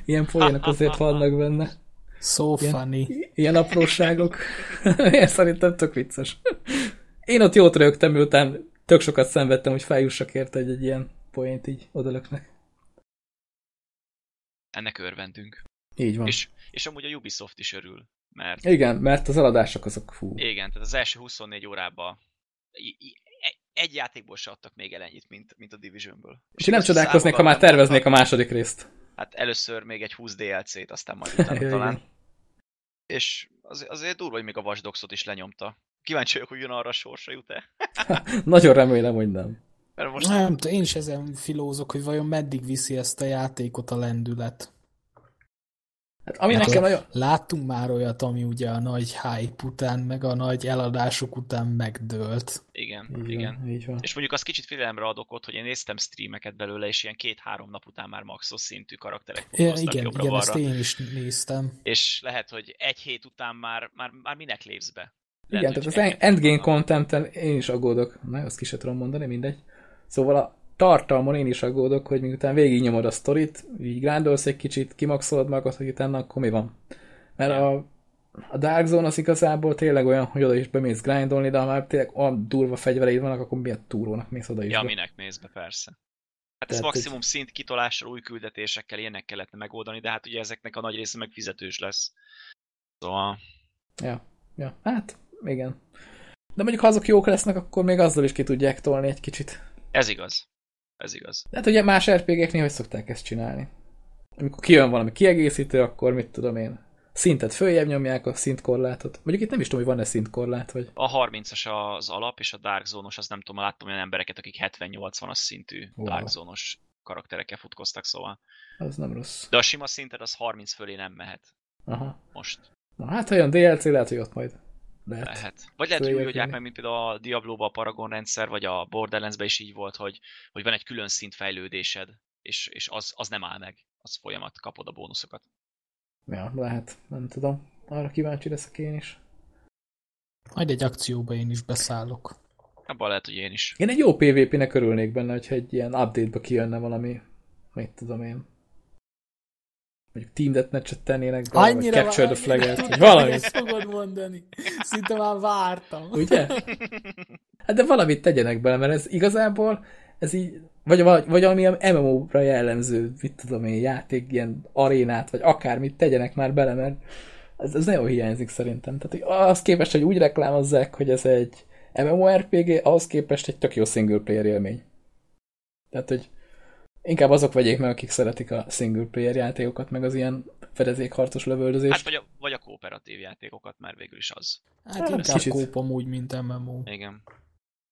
ilyen poénok azért vannak benne. So Igen. funny. Ilyen apróságok. Én szerintem tök vicces. Én ott jót rögtem, miután tök sokat szenvedtem, hogy feljussak érte egy, egy ilyen poént így odalöknek. Ennek örvendünk. Így van. És, és amúgy a Ubisoft is örül, mert Igen, mert az eladások azok fú. igen, tehát az első 24 órában e- egy játékból se adtak még el ennyit, mint, mint a Divisionből. És én nem csodálkoznék, ha már terveznék a második részt. Hát először még egy 20 DLC-t, aztán majd utána talán. És az, azért durva, hogy még a Watch Dogs-ot is lenyomta. Kíváncsi vagyok, hogy jön arra a sorsa jut-e. Nagyon remélem, hogy nem. Mert most Nem én is ezen filózok, hogy vajon meddig viszi ezt a játékot a lendület. Hát, ami Hát nekem a- nagyon... Láttunk már olyat, ami ugye a nagy hype után, meg a nagy eladások után megdőlt. igen, Így igen. van, így van. És mondjuk az kicsit félelemre ad okot, hogy én néztem streameket belőle, és ilyen két-három nap után már maxos szintű karakterek Ja, igen, igen, jobbra-balra. ezt én is néztem. És lehet, hogy egy hét után már, már, már minek lépsz be. Igen, Lehet, tehát az endgame content én is aggódok. Na, azt ki se tudom mondani, mindegy. Szóval a tartalmon én is aggódok, hogy miután végignyomod a sztorit, így grándolsz egy kicsit, kimaxolod magad, hogy utána akkor mi van. Mert a, a Dark Zone az igazából tényleg olyan, hogy oda is bemész grindolni, de ha már tényleg olyan durva fegyvereid vannak, akkor miért túrónak mész oda is. Ja, be. minek mész be, persze. Hát ez maximum szint kitolással, új küldetésekkel, ilyenek kellett megoldani, de hát ugye ezeknek a nagy része meg fizetős lesz. Szóval, Ja, ja, hát igen. De mondjuk ha azok jók lesznek, akkor még azzal is ki tudják tolni egy kicsit. Ez igaz. Ez igaz. De hát ugye más RPG-knél hogy szokták ezt csinálni? Amikor kijön valami kiegészítő, akkor mit tudom én, szintet följebb nyomják a szintkorlátot. Mondjuk itt nem is tudom, hogy van-e szintkorlát, vagy... A 30-as az alap, és a Dark Zone-os, az nem tudom, láttam olyan embereket, akik 70-80-as szintű Wow. Dark Zone-os karakterekkel futkoztak, szóval. Az nem rossz. De a sima szinted az 30 fölé nem mehet Aha. most. Na hát, jön DLC, lehet, hogy ott majd lehet. Lehet. Vagy lehet, hogy Följebb úgy oldják meg, mint például a Diablo-ba a Paragon rendszer, vagy a Borderlands-ben is így volt, hogy, hogy van egy külön szint fejlődésed, és, és az, az nem áll meg. Az folyamat, kapod a bónuszokat. Ja, lehet. Nem tudom. Arra kíváncsi leszek én is. Majd egy akcióba én is beszállok. Abban lehet, hogy én is. Én egy jó PvP-nek örülnék benne, hogyha egy ilyen update-ba kijönne valami, mit tudom én. Mondjuk Team Deathmatch-et tennének be, vagy Capture the Flag-et, vagy valami. Ezt fogod mondani. Szinte már vártam. Ugye? Hát de valamit tegyenek bele, mert ez igazából, ez így, vagy, vagy, vagy valamilyen MMO-ra jellemző, mit tudom én, játék, ilyen arénát, vagy akármit tegyenek már bele, mert ez, ez nagyon hiányzik szerintem. Tehát az képest, hogy úgy reklámozzák, hogy ez egy MMORPG, ahhoz képest egy tök jó single player élmény. Tehát, hogy inkább azok vegyék meg, akik szeretik a single player játékokat, meg az ilyen fedezékharcos lövöldözést. Hát vagy a, vagy a kooperatív játékokat, mert végül is az. Hát Hát, inkább kicsit. kóp amúgy, mint MMO. Igen.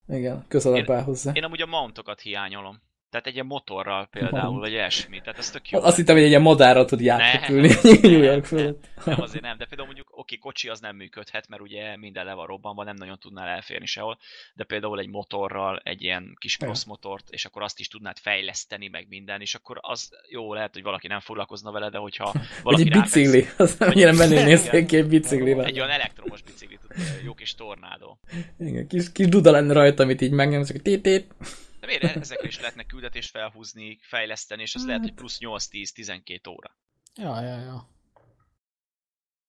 Igen, közelebb áll hozzá. Én amúgy a mountokat hiányolom. Tehát egy ilyen motorral például, vagy ilyesmi. Tehát ez tök jó. Azt hittem, hogy egy ilyen madárra tud Nem, New York fölött. Nem, azért nem, de például mondjuk, oké, kocsi az nem működhet, mert ugye minden le van robbanva, nem nagyon tudnál elférni sehol, de például egy motorral, egy ilyen kis cross motort, és akkor azt is tudnád fejleszteni, meg minden, és akkor az jó, lehet, hogy valaki nem foglalkozna vele, de hogyha Vagy valaki egy bicikli, az annyira menő nézték ki egy biciklivel. Egy olyan elektromos biciklit, jó kis tornádó. Igen, kis, kis duda lenne rajta, amit így megnyomsz, hogy tét. De miért ezekre is lehetne küldetést felhúzni, fejleszteni, és az lehet, hogy Hát. plusz 8-10-12 óra. Ja, ja, ja.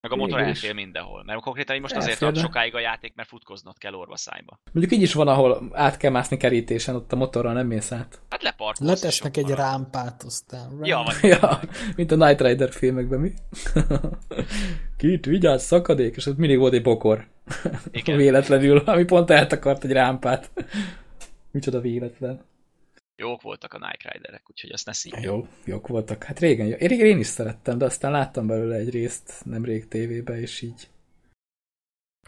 Meg a motor elfér mindenhol. Mert konkrétan most azért tart sokáig a játék, mert futkoznod kell orvaszájba. Mondjuk így is van, ahol át kell mászni kerítésen, ott a motorral nem mész át. Hát leparkolsz. ott egy marad. rámpát, aztán... Ja, vagy Ja, mint a Night Rider filmekben, mi? Kit, vigyázz, szakadék, és ott mindig volt egy bokor. Igen. Véletlenül, ami pont eltakart egy rámpát. Micsoda véletlen. Jók voltak a Nike Riderek, úgyhogy azt ne szívjuk. Jó, jók voltak. Hát régen, én, régen én is szerettem, de aztán láttam belőle egy részt nemrég tévébe, és így.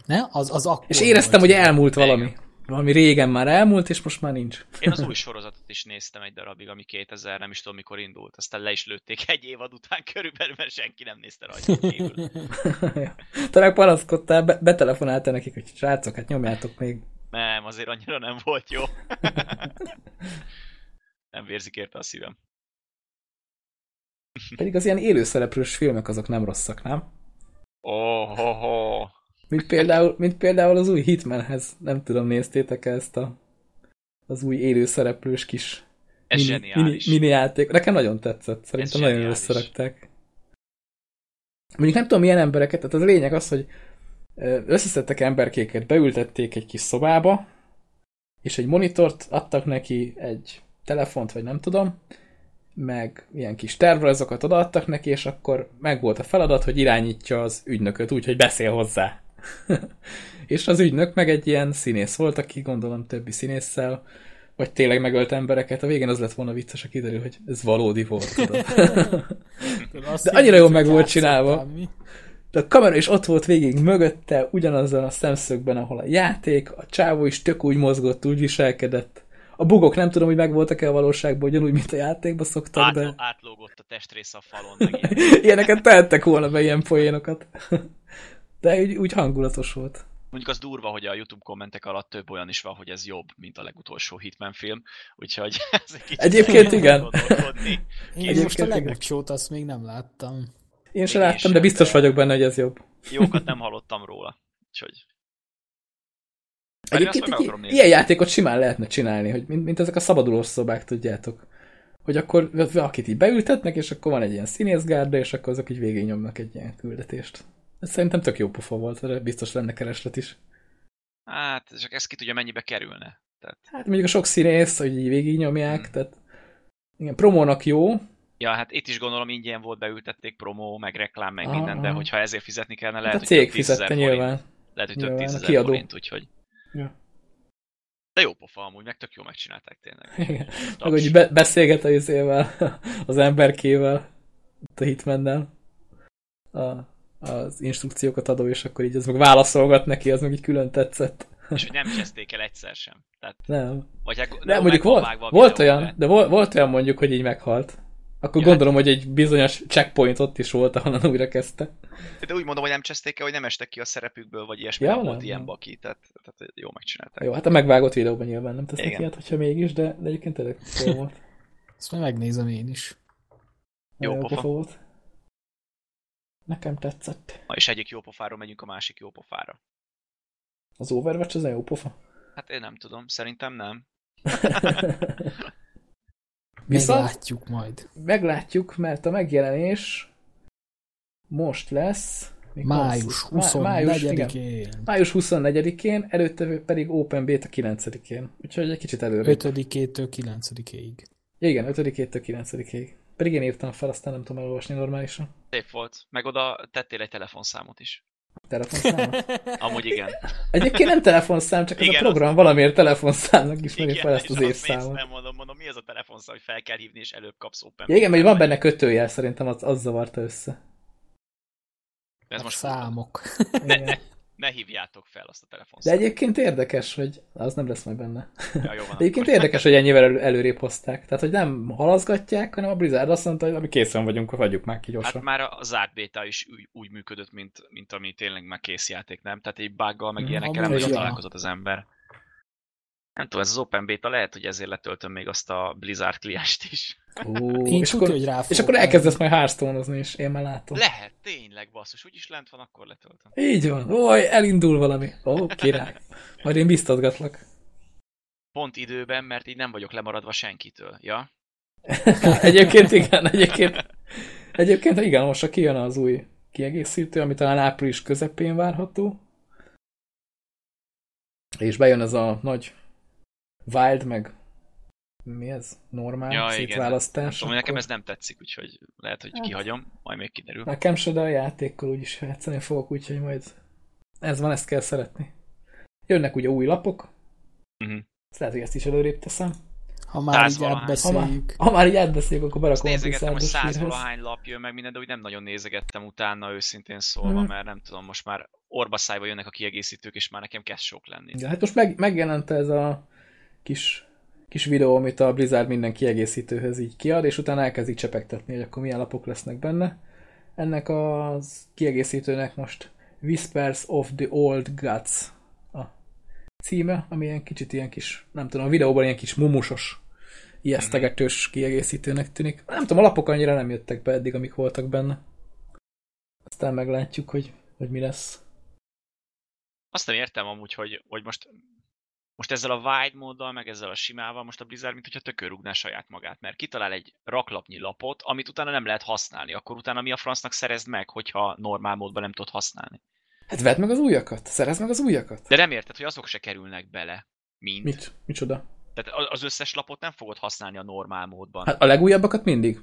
Ne? Az, az akkor És éreztem, hogy elmúlt Igen. valami. Valami régen már elmúlt, és most már nincs. Én az új sorozatot is néztem egy darabig, ami 2000, nem is tudom mikor indult. Aztán le is lőtték egy évad után körülbelül, mert senki nem nézte rajta kívül. Te meg panaszkodtál, be, betelefonáltál nekik, hogy srácok, hát nyomjátok még. Nem, azért annyira nem volt jó. nem vérzik érte a szívem. Pedig az ilyen élőszereplős filmek azok nem rosszak, nem? Oh, oh, oh. Mint például, mint például az új Hitmanhez. Nem tudom, néztétek -e ezt a, az új élőszereplős kis Ez mini, zseniális. mini, mini játék. Nekem nagyon tetszett. Szerintem nagyon jól zseniális. összerakták. Mondjuk nem tudom milyen embereket, tehát az lényeg az, hogy összeszedtek emberkéket, beültették egy kis szobába, és egy monitort adtak neki, egy telefont, vagy nem tudom, meg ilyen kis tervrajzokat odaadtak neki, és akkor meg volt a feladat, hogy irányítja az ügynököt úgy, hogy beszél hozzá. és az ügynök meg egy ilyen színész volt, aki gondolom többi színésszel, vagy tényleg megölt embereket. A végén az lett volna vicces, a kiderül, hogy ez valódi volt. Tudod. De annyira jól meg volt csinálva. mi? De a kamera is ott volt végig mögötte, ugyanazzal a szemszögben, ahol a játék, a csávó is tök úgy mozgott, úgy viselkedett. A bugok nem tudom, hogy megvoltak-e a valóságban, ugyanúgy, mint a játékban szoktak, Át, de átlógott a testrész a falon, meg ilyen. ilyeneket tehettek volna be, ilyen poénokat. De úgy, úgy hangulatos volt. Mondjuk az durva, hogy a YouTube kommentek alatt több olyan is van, hogy ez jobb, mint a legutolsó Hitman film, úgyhogy ez egy kicsit Egyébként igen. Én Egyébként most a legutolsót azt még nem láttam. Én sem Én láttam, de biztos vagyok benne, hogy ez jobb. Jókat nem hallottam róla. Úgyhogy... Egyébként egy, akarom nézni. ilyen játékot simán lehetne csinálni, hogy mint, mint ezek a szabadulós szobák, tudjátok. Hogy akkor valakit így beültetnek, és akkor van egy ilyen színészgárda, és akkor azok így végignyomnak egy ilyen küldetést. Ez szerintem tök jó pofa volt, erre biztos lenne kereslet is. Hát, csak ez ki tudja mennyibe kerülne. Tehát, Hát mondjuk a sok színész, hogy így végignyomják, Hmm. tehát igen, promónak jó, ja, hát itt is gondolom ingyen volt, beültették promó, meg reklám, meg Aha, minden, de hogyha ezért fizetni kellene, lehet, lehet, a hogy cég tízezer fizette forint. nyilván. Lehet, hogy több a tízezer kiadó. forint, úgyhogy... Ja. De jó pofa amúgy, meg tök jó megcsinálták tényleg. Igen. Meg hogy be, beszélget az izével, az emberkével, a hitmennel, a, az instrukciókat adó, és akkor így az meg válaszolgat neki, az meg így külön tetszett. És hogy nem cseszték el egyszer sem. Tehát, Nem. vagy hát, nem, mondjuk volt, a volt olyan, de volt, volt olyan mondjuk, hogy így meghalt. Akkor Ja, gondolom, hogy egy bizonyos checkpoint ott is volt, ahonnan újra kezdte. De úgy mondom, hogy nem cseszték el, hogy nem estek ki a szerepükből, vagy ilyesmi, Ja, nem volt ilyen baki, tehát, tehát jó megcsinálták. Jó, hát a megvágott videóban nyilván nem tesznek Igen. ilyet, hogyha mégis, de, de egyébként tényleg jó volt. Ezt majd megnézem én is. Jó Nagyon pofa. volt. Nekem tetszett. Na, és egyik jó pofáról megyünk a másik jó pofára. Az Overwatch az a jó pofa. Hát én nem tudom, szerintem nem. Viszont Meglátjuk majd. meglátjuk, mert a megjelenés most lesz. Május lesz? Má- május, igen. 24-én. május 24-én, előtte pedig Open Beta 9-én. Úgyhogy egy kicsit előre. 5-től 9-ig. Igen, 5-től 9-ig. Pedig én írtam fel, aztán nem tudom elolvasni normálisan. Szép volt. Meg oda tettél egy telefonszámot is. Telefonszámot. Amúgy igen. Egyébként nem telefonszám, csak ez Igen, a program valamiért telefonszámnak ismeri fel ezt az évszámot. néztem, mondom, mondom, mi ez a telefonszám, hogy fel kell hívni, és előbb kapsz open. Ja, igen, mert van benne kötőjel, szerintem az, az zavarta össze. Ez A most számok. Igen. ne hívjátok fel azt a De telefonszámot. egyébként érdekes, hogy az nem lesz majd benne. Ja, jó van, De egyébként akkor. érdekes, hogy ennyivel elő, előrébb hozták. Tehát, hogy nem halaszgatják, hanem a Blizzard azt mondta, hogy ami készen vagyunk, vagyunk már ki gyorsan. Hát már a zárt beta is úgy, úgy működött, mint, mint ami tényleg már kész játék, nem? Tehát egy buggal, meg ilyenekkel nem nagyon találkozott az ember. Nem tudom, ez az open beta lehet, hogy ezért letöltöm még azt a Blizzard klienst is. Ó, Én és, tudja, akkor, hogy rá és akkor elkezdesz majd hearthstone és én már látom. Lehet, tényleg basszus, úgyis lent van, akkor letöltöm. Így van. Ó, elindul valami. Ó, király. Majd én biztatgatlak. pont időben, mert így nem vagyok lemaradva senkitől, ja? egyébként igen, egyébként, egyébként igen, most a kijön az új kiegészítő, ami talán április közepén várható. És bejön ez a nagy Wild, meg mi ez? Normál Ja, igen. szétválasztás. Tudom, nekem ez nem tetszik, úgyhogy lehet, hogy Hát. kihagyom, majd még kiderül. Nekem se, de a játékkal úgyis játszani fogok, úgyhogy majd ez van, ezt kell szeretni. Jönnek ugye új lapok, Mhm. ezt lehet, hogy ezt is előrébb teszem. Ha már Száz így valahány. Ha már, átbeszéljük. ha már így átbeszéljük, akkor berakom a nézegettem, hogy hírhez. százvalahány lap jön meg minden, de úgy nem nagyon nézegettem utána, őszintén szólva, Mhm. mert nem tudom, most már orba szájba jönnek a kiegészítők, és már nekem kezd sok lenni. Ja, hát most meg, megjelent ez a kis, kis videó, amit a Blizzard minden kiegészítőhöz így kiad, és utána elkezdik csepegtetni, hogy akkor milyen lapok lesznek benne. Ennek a kiegészítőnek most Whispers of the Old Gods a címe, ami ilyen kicsit ilyen kis, nem tudom, a videóban ilyen kis mumusos, ijesztegetős kiegészítőnek tűnik. Nem tudom, a lapok annyira nem jöttek be eddig, amik voltak benne. Aztán meglátjuk, hogy, hogy mi lesz. Azt nem értem amúgy, hogy, hogy most, most ezzel a wide móddal, meg ezzel a simával most a Blizzard, mint hogyha tökörrugná saját magát, mert kitalál egy raklapnyi lapot, amit utána nem lehet használni. Akkor utána mi a francnak szerezd meg, hogyha normál módban nem tudod használni? Hát vedd meg az újakat, szerezd meg az újakat. De nem érted, hogy azok se kerülnek bele. Mind. Mit? Micsoda? Tehát az összes lapot nem fogod használni a normál módban. Hát a legújabbakat mindig.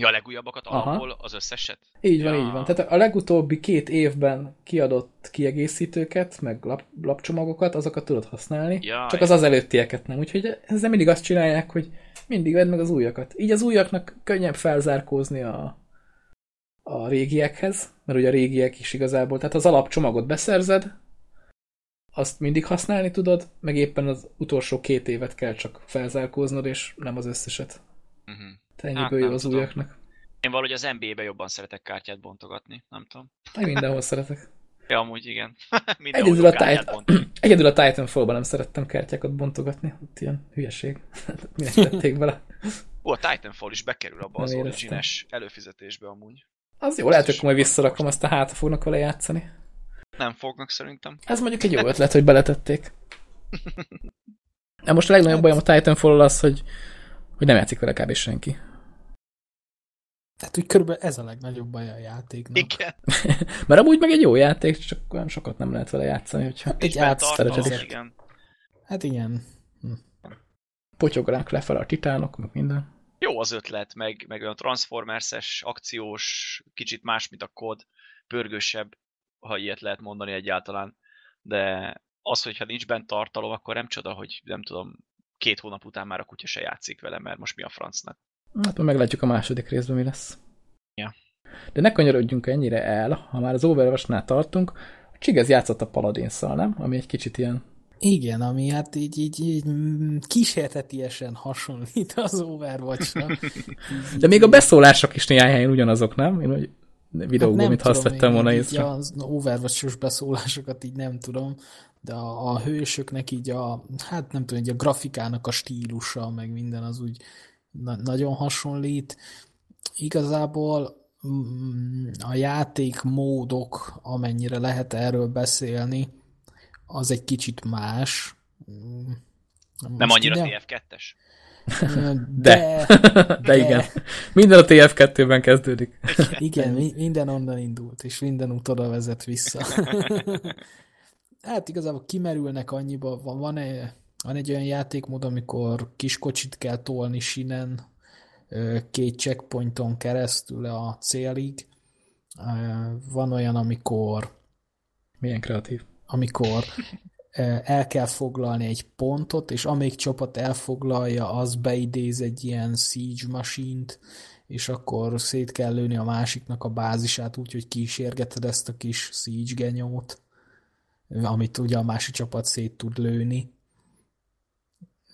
Ja, a legújabbakat Aha. alapból az összeset? Így van, Ja. így van. Tehát a legutóbbi két évben kiadott kiegészítőket, meg lap, lapcsomagokat, azokat tudod használni. Ja, csak az az előttieket nem. Úgyhogy ezzel mindig azt csinálják, hogy mindig vedd meg az újakat. Így az újaknak könnyebb felzárkózni a, a régiekhez, mert ugye a régiek is igazából, tehát az alapcsomagot beszerzed, azt mindig használni tudod, meg éppen az utolsó két évet kell csak felzárkóznod, és nem az összeset. Uh-huh. Te ennyiből Hát jó az tudom. újaknak. Én valahogy az NBA-be jobban szeretek kártyát bontogatni, nem tudom. Én mindenhol szeretek. Ja, amúgy igen. Egyedül a, Titan... Egyedül a Titanfall-ban nem szerettem kártyákat bontogatni. Ott ilyen hülyeség. Minek tették bele? Ó, a Titanfall is bekerül abba az Nem éreztem. origines előfizetésbe amúgy. Az jó, lehet, hogy majd visszarakom, aztán hátra fognak vele játszani. Nem fognak szerintem. Ez mondjuk egy jó ötlet, hogy beletették. De most a legnagyobb bajom a titanfall az, hogy, hogy nem játszik vele kb. senki. Tehát úgy körülbelül ez a legnagyobb baj a játéknak. Igen. Mert amúgy meg egy jó játék, csak olyan sokat nem lehet vele játszani, hogyha Egy benne tartalom, szereted. igen. Hát igen. potyoganak lefelé a titánok, meg minden. Jó az ötlet, meg, meg olyan Transformers-es, akciós, kicsit más, mint a kod, pörgősebb, ha ilyet lehet mondani egyáltalán. De az, hogyha nincs bent tartalom, akkor nem csoda, hogy nem tudom, két hónap után már a kutya se játszik vele, mert most mi a francnak. Hát majd meglátjuk a második részben, mi lesz. Ja. De ne kanyarodjunk ennyire el, ha már az Overwatch-nál tartunk. A Csigez játszott a Paladinszal, nem? Ami egy kicsit ilyen... Igen, ami hát így, így, így kísértetiesen hasonlít az Overwatch-ra. De még a beszólások is néhány helyen ugyanazok, nem? Én úgy videókból, hát mint azt tudom, vettem én volna így észre. Az Overwatch-os beszólásokat így nem tudom, de a, a hősöknek így a, hát nem tudom, így a grafikának a stílusa, meg minden az úgy na- nagyon hasonlít. Igazából mm, a játékmódok, amennyire lehet erről beszélni, az egy kicsit más. Mm, Nem most annyira ide- TF2-es? De. De igen. Minden a TF2-ben kezdődik. Igen, mi- minden onnan indult, és minden út oda vezet vissza. hát igazából kimerülnek annyiba, van, van, egy, van egy olyan játékmód, amikor kiskocsit kell tolni sinen két checkpointon keresztül a célig. Van olyan, amikor Milyen kreatív. amikor el kell foglalni egy pontot, és amelyik csapat elfoglalja, az beidéz egy ilyen siege machine és akkor szét kell lőni a másiknak a bázisát, úgyhogy kísérgeted ezt a kis siege genyót, amit ugye a másik csapat szét tud lőni.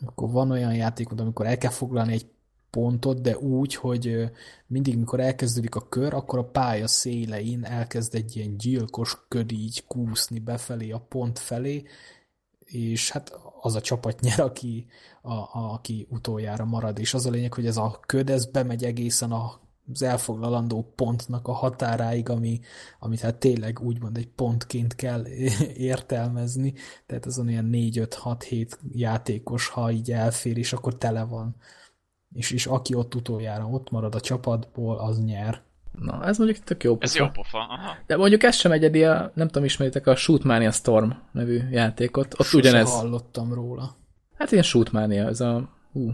Akkor van olyan játékod, amikor el kell foglalni egy pontot, de úgy, hogy mindig, mikor elkezdődik a kör, akkor a pálya szélein elkezd egy ilyen gyilkos köd így kúszni befelé a pont felé, és hát az a csapat nyer, aki, a, a, aki utoljára marad, és az a lényeg, hogy ez a köd, ez bemegy egészen a az elfoglalandó pontnak a határáig, ami, amit hát tényleg úgymond egy pontként kell értelmezni, tehát azon ilyen 4-5-6-7 játékos, ha így elfér, és akkor tele van. És, és aki ott utoljára ott marad a csapatból, az nyer. Na, ez mondjuk tök jó pofa. Ez jó pofa, aha. De mondjuk ez sem egyedi, a, nem tudom, ismeritek a Shootmania Storm nevű játékot. Ott Sose ugyanez. hallottam róla. Hát ilyen Shootmania, ez a... Hú,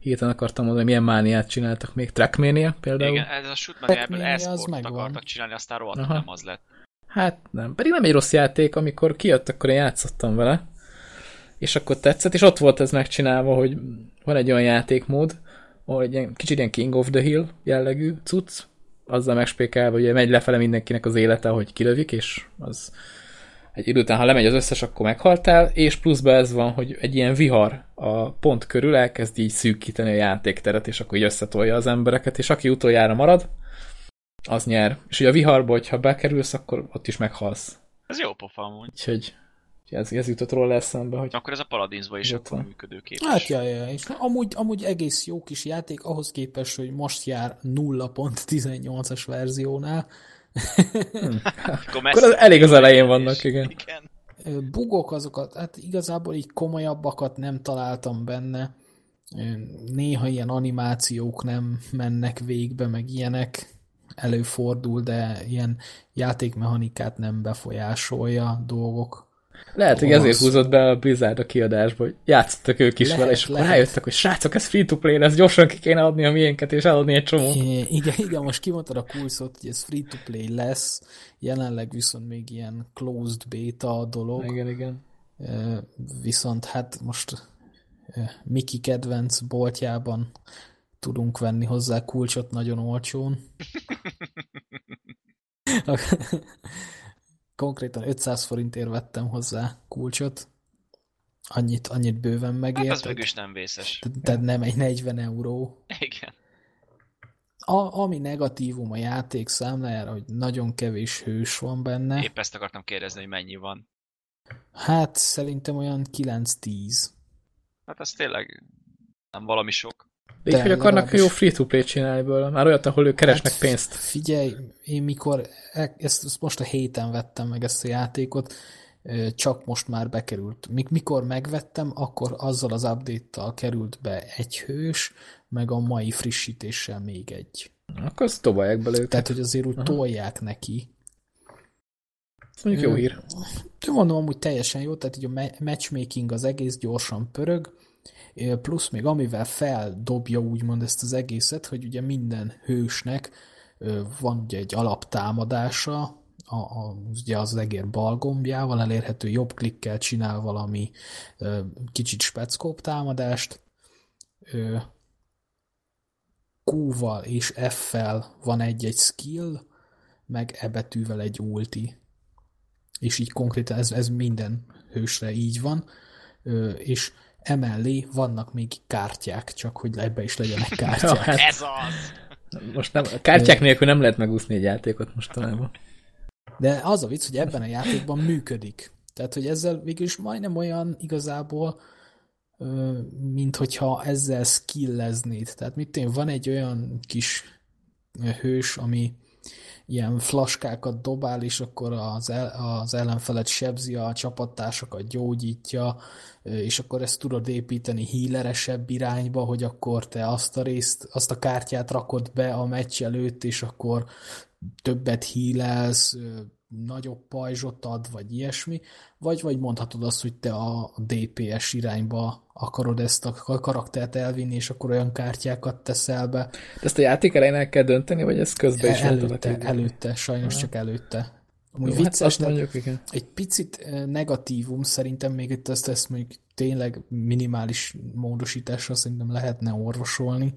hirtelen akartam mondani, milyen mániát csináltak még. Trackmania például? Igen, ez a Shootmania ebből e akartak csinálni, aztán rohadtul nem az lett. Hát nem, pedig nem egy rossz játék, amikor kijött, akkor én játszottam vele, és akkor tetszett, és ott volt ez megcsinálva, hogy van egy olyan játékmód, ahol egy ilyen, kicsit ilyen King of the Hill jellegű cucc, azzal megspékelve, hogy megy lefele mindenkinek az élete, hogy kilövik, és az egy idő után, ha lemegy az összes, akkor meghaltál, és pluszban ez van, hogy egy ilyen vihar a pont körül elkezd így szűkíteni a játékteret, és akkor így összetolja az embereket, és aki utoljára marad, az nyer. És ugye a viharba, hogyha bekerülsz, akkor ott is meghalsz. Ez jó pofa amúgy. Úgyhogy ez, ez jutott róla eszembe, hogy... Akkor ez a Paladinsba is akkor van. működőképes. Hát ja, ja, és amúgy, amúgy egész jó kis játék, ahhoz képest, hogy most jár 0.18-as verziónál. Hmm. akkor, akkor az elég az elején vannak, igen. igen. Bugok azokat, hát igazából így komolyabbakat nem találtam benne. Néha ilyen animációk nem mennek végbe, meg ilyenek előfordul, de ilyen játékmechanikát nem befolyásolja dolgok. Lehet, hogy ezért húzott be a Blizzard a kiadásba, hogy játszottak ők is lehet, vele, és lehet. akkor rájöttek, hogy srácok, ez free-to-play lesz, gyorsan ki kéne adni a miénket, és eladni egy csomó. Igen, igen, most kimondtad a kulszot, hogy ez free-to-play lesz, jelenleg viszont még ilyen closed beta a dolog. Igen, igen. Viszont hát most Miki kedvenc boltjában tudunk venni hozzá kulcsot nagyon olcsón. Konkrétan 500 forintért vettem hozzá kulcsot. Annyit, annyit bőven megért. Hát az mégis nem vészes. Tehát nem egy 40 euró. Igen. A, ami negatívum a játék számlájára, hogy nagyon kevés hős van benne. Épp ezt akartam kérdezni, hogy mennyi van. Hát szerintem olyan 9-10. Hát ez tényleg nem valami sok. De így, hogy akarnak jó free-to-play csinálni belőle. Már olyat, ahol ők keresnek hát, pénzt. Figyelj, én mikor, e- ezt, ezt most a héten vettem meg ezt a játékot, csak most már bekerült. Mikor megvettem, akkor azzal az update-tal került be egy hős, meg a mai frissítéssel még egy. Akkor azt tolják bele őket. Tehát, hogy azért úgy Aha. tolják neki. Ez mondjuk jó hír. Mondom, amúgy teljesen jó, tehát így a matchmaking az egész gyorsan pörög, plusz még amivel feldobja úgymond ezt az egészet, hogy ugye minden hősnek van ugye egy alaptámadása, a, a, ugye az egér bal gombjával elérhető jobb klikkel csinál valami kicsit speckóbb támadást, Q-val és F-fel van egy-egy skill, meg E betűvel egy ulti. És így konkrétan ez, ez minden hősre így van, és emellé vannak még kártyák, csak hogy ebbe is legyenek kártyák. ja, hát Ez az! Most nem, kártyák nélkül nem lehet megúszni egy játékot mostanában. De az a vicc, hogy ebben a játékban működik. Tehát, hogy ezzel végül is majdnem olyan igazából, mint hogyha ezzel skilleznéd. Tehát mit én, van egy olyan kis hős, ami ilyen flaskákat dobál, és akkor az, el, az ellenfelet sebzi, a csapattársakat gyógyítja, és akkor ezt tudod építeni híleresebb irányba, hogy akkor te azt a részt, azt a kártyát rakod be a meccs előtt, és akkor többet hílelsz, nagyobb pajzsot ad, vagy ilyesmi, vagy, vagy mondhatod azt, hogy te a DPS irányba akarod ezt a karaktert elvinni, és akkor olyan kártyákat teszel be. De ezt a játék elején el kell dönteni, vagy ez közben is Előtte, előtte, sajnos csak előtte. Amúgy Jó, vicces, hát mondjuk, igen. egy picit negatívum szerintem még itt ezt, ezt még tényleg minimális módosítással szerintem lehetne orvosolni,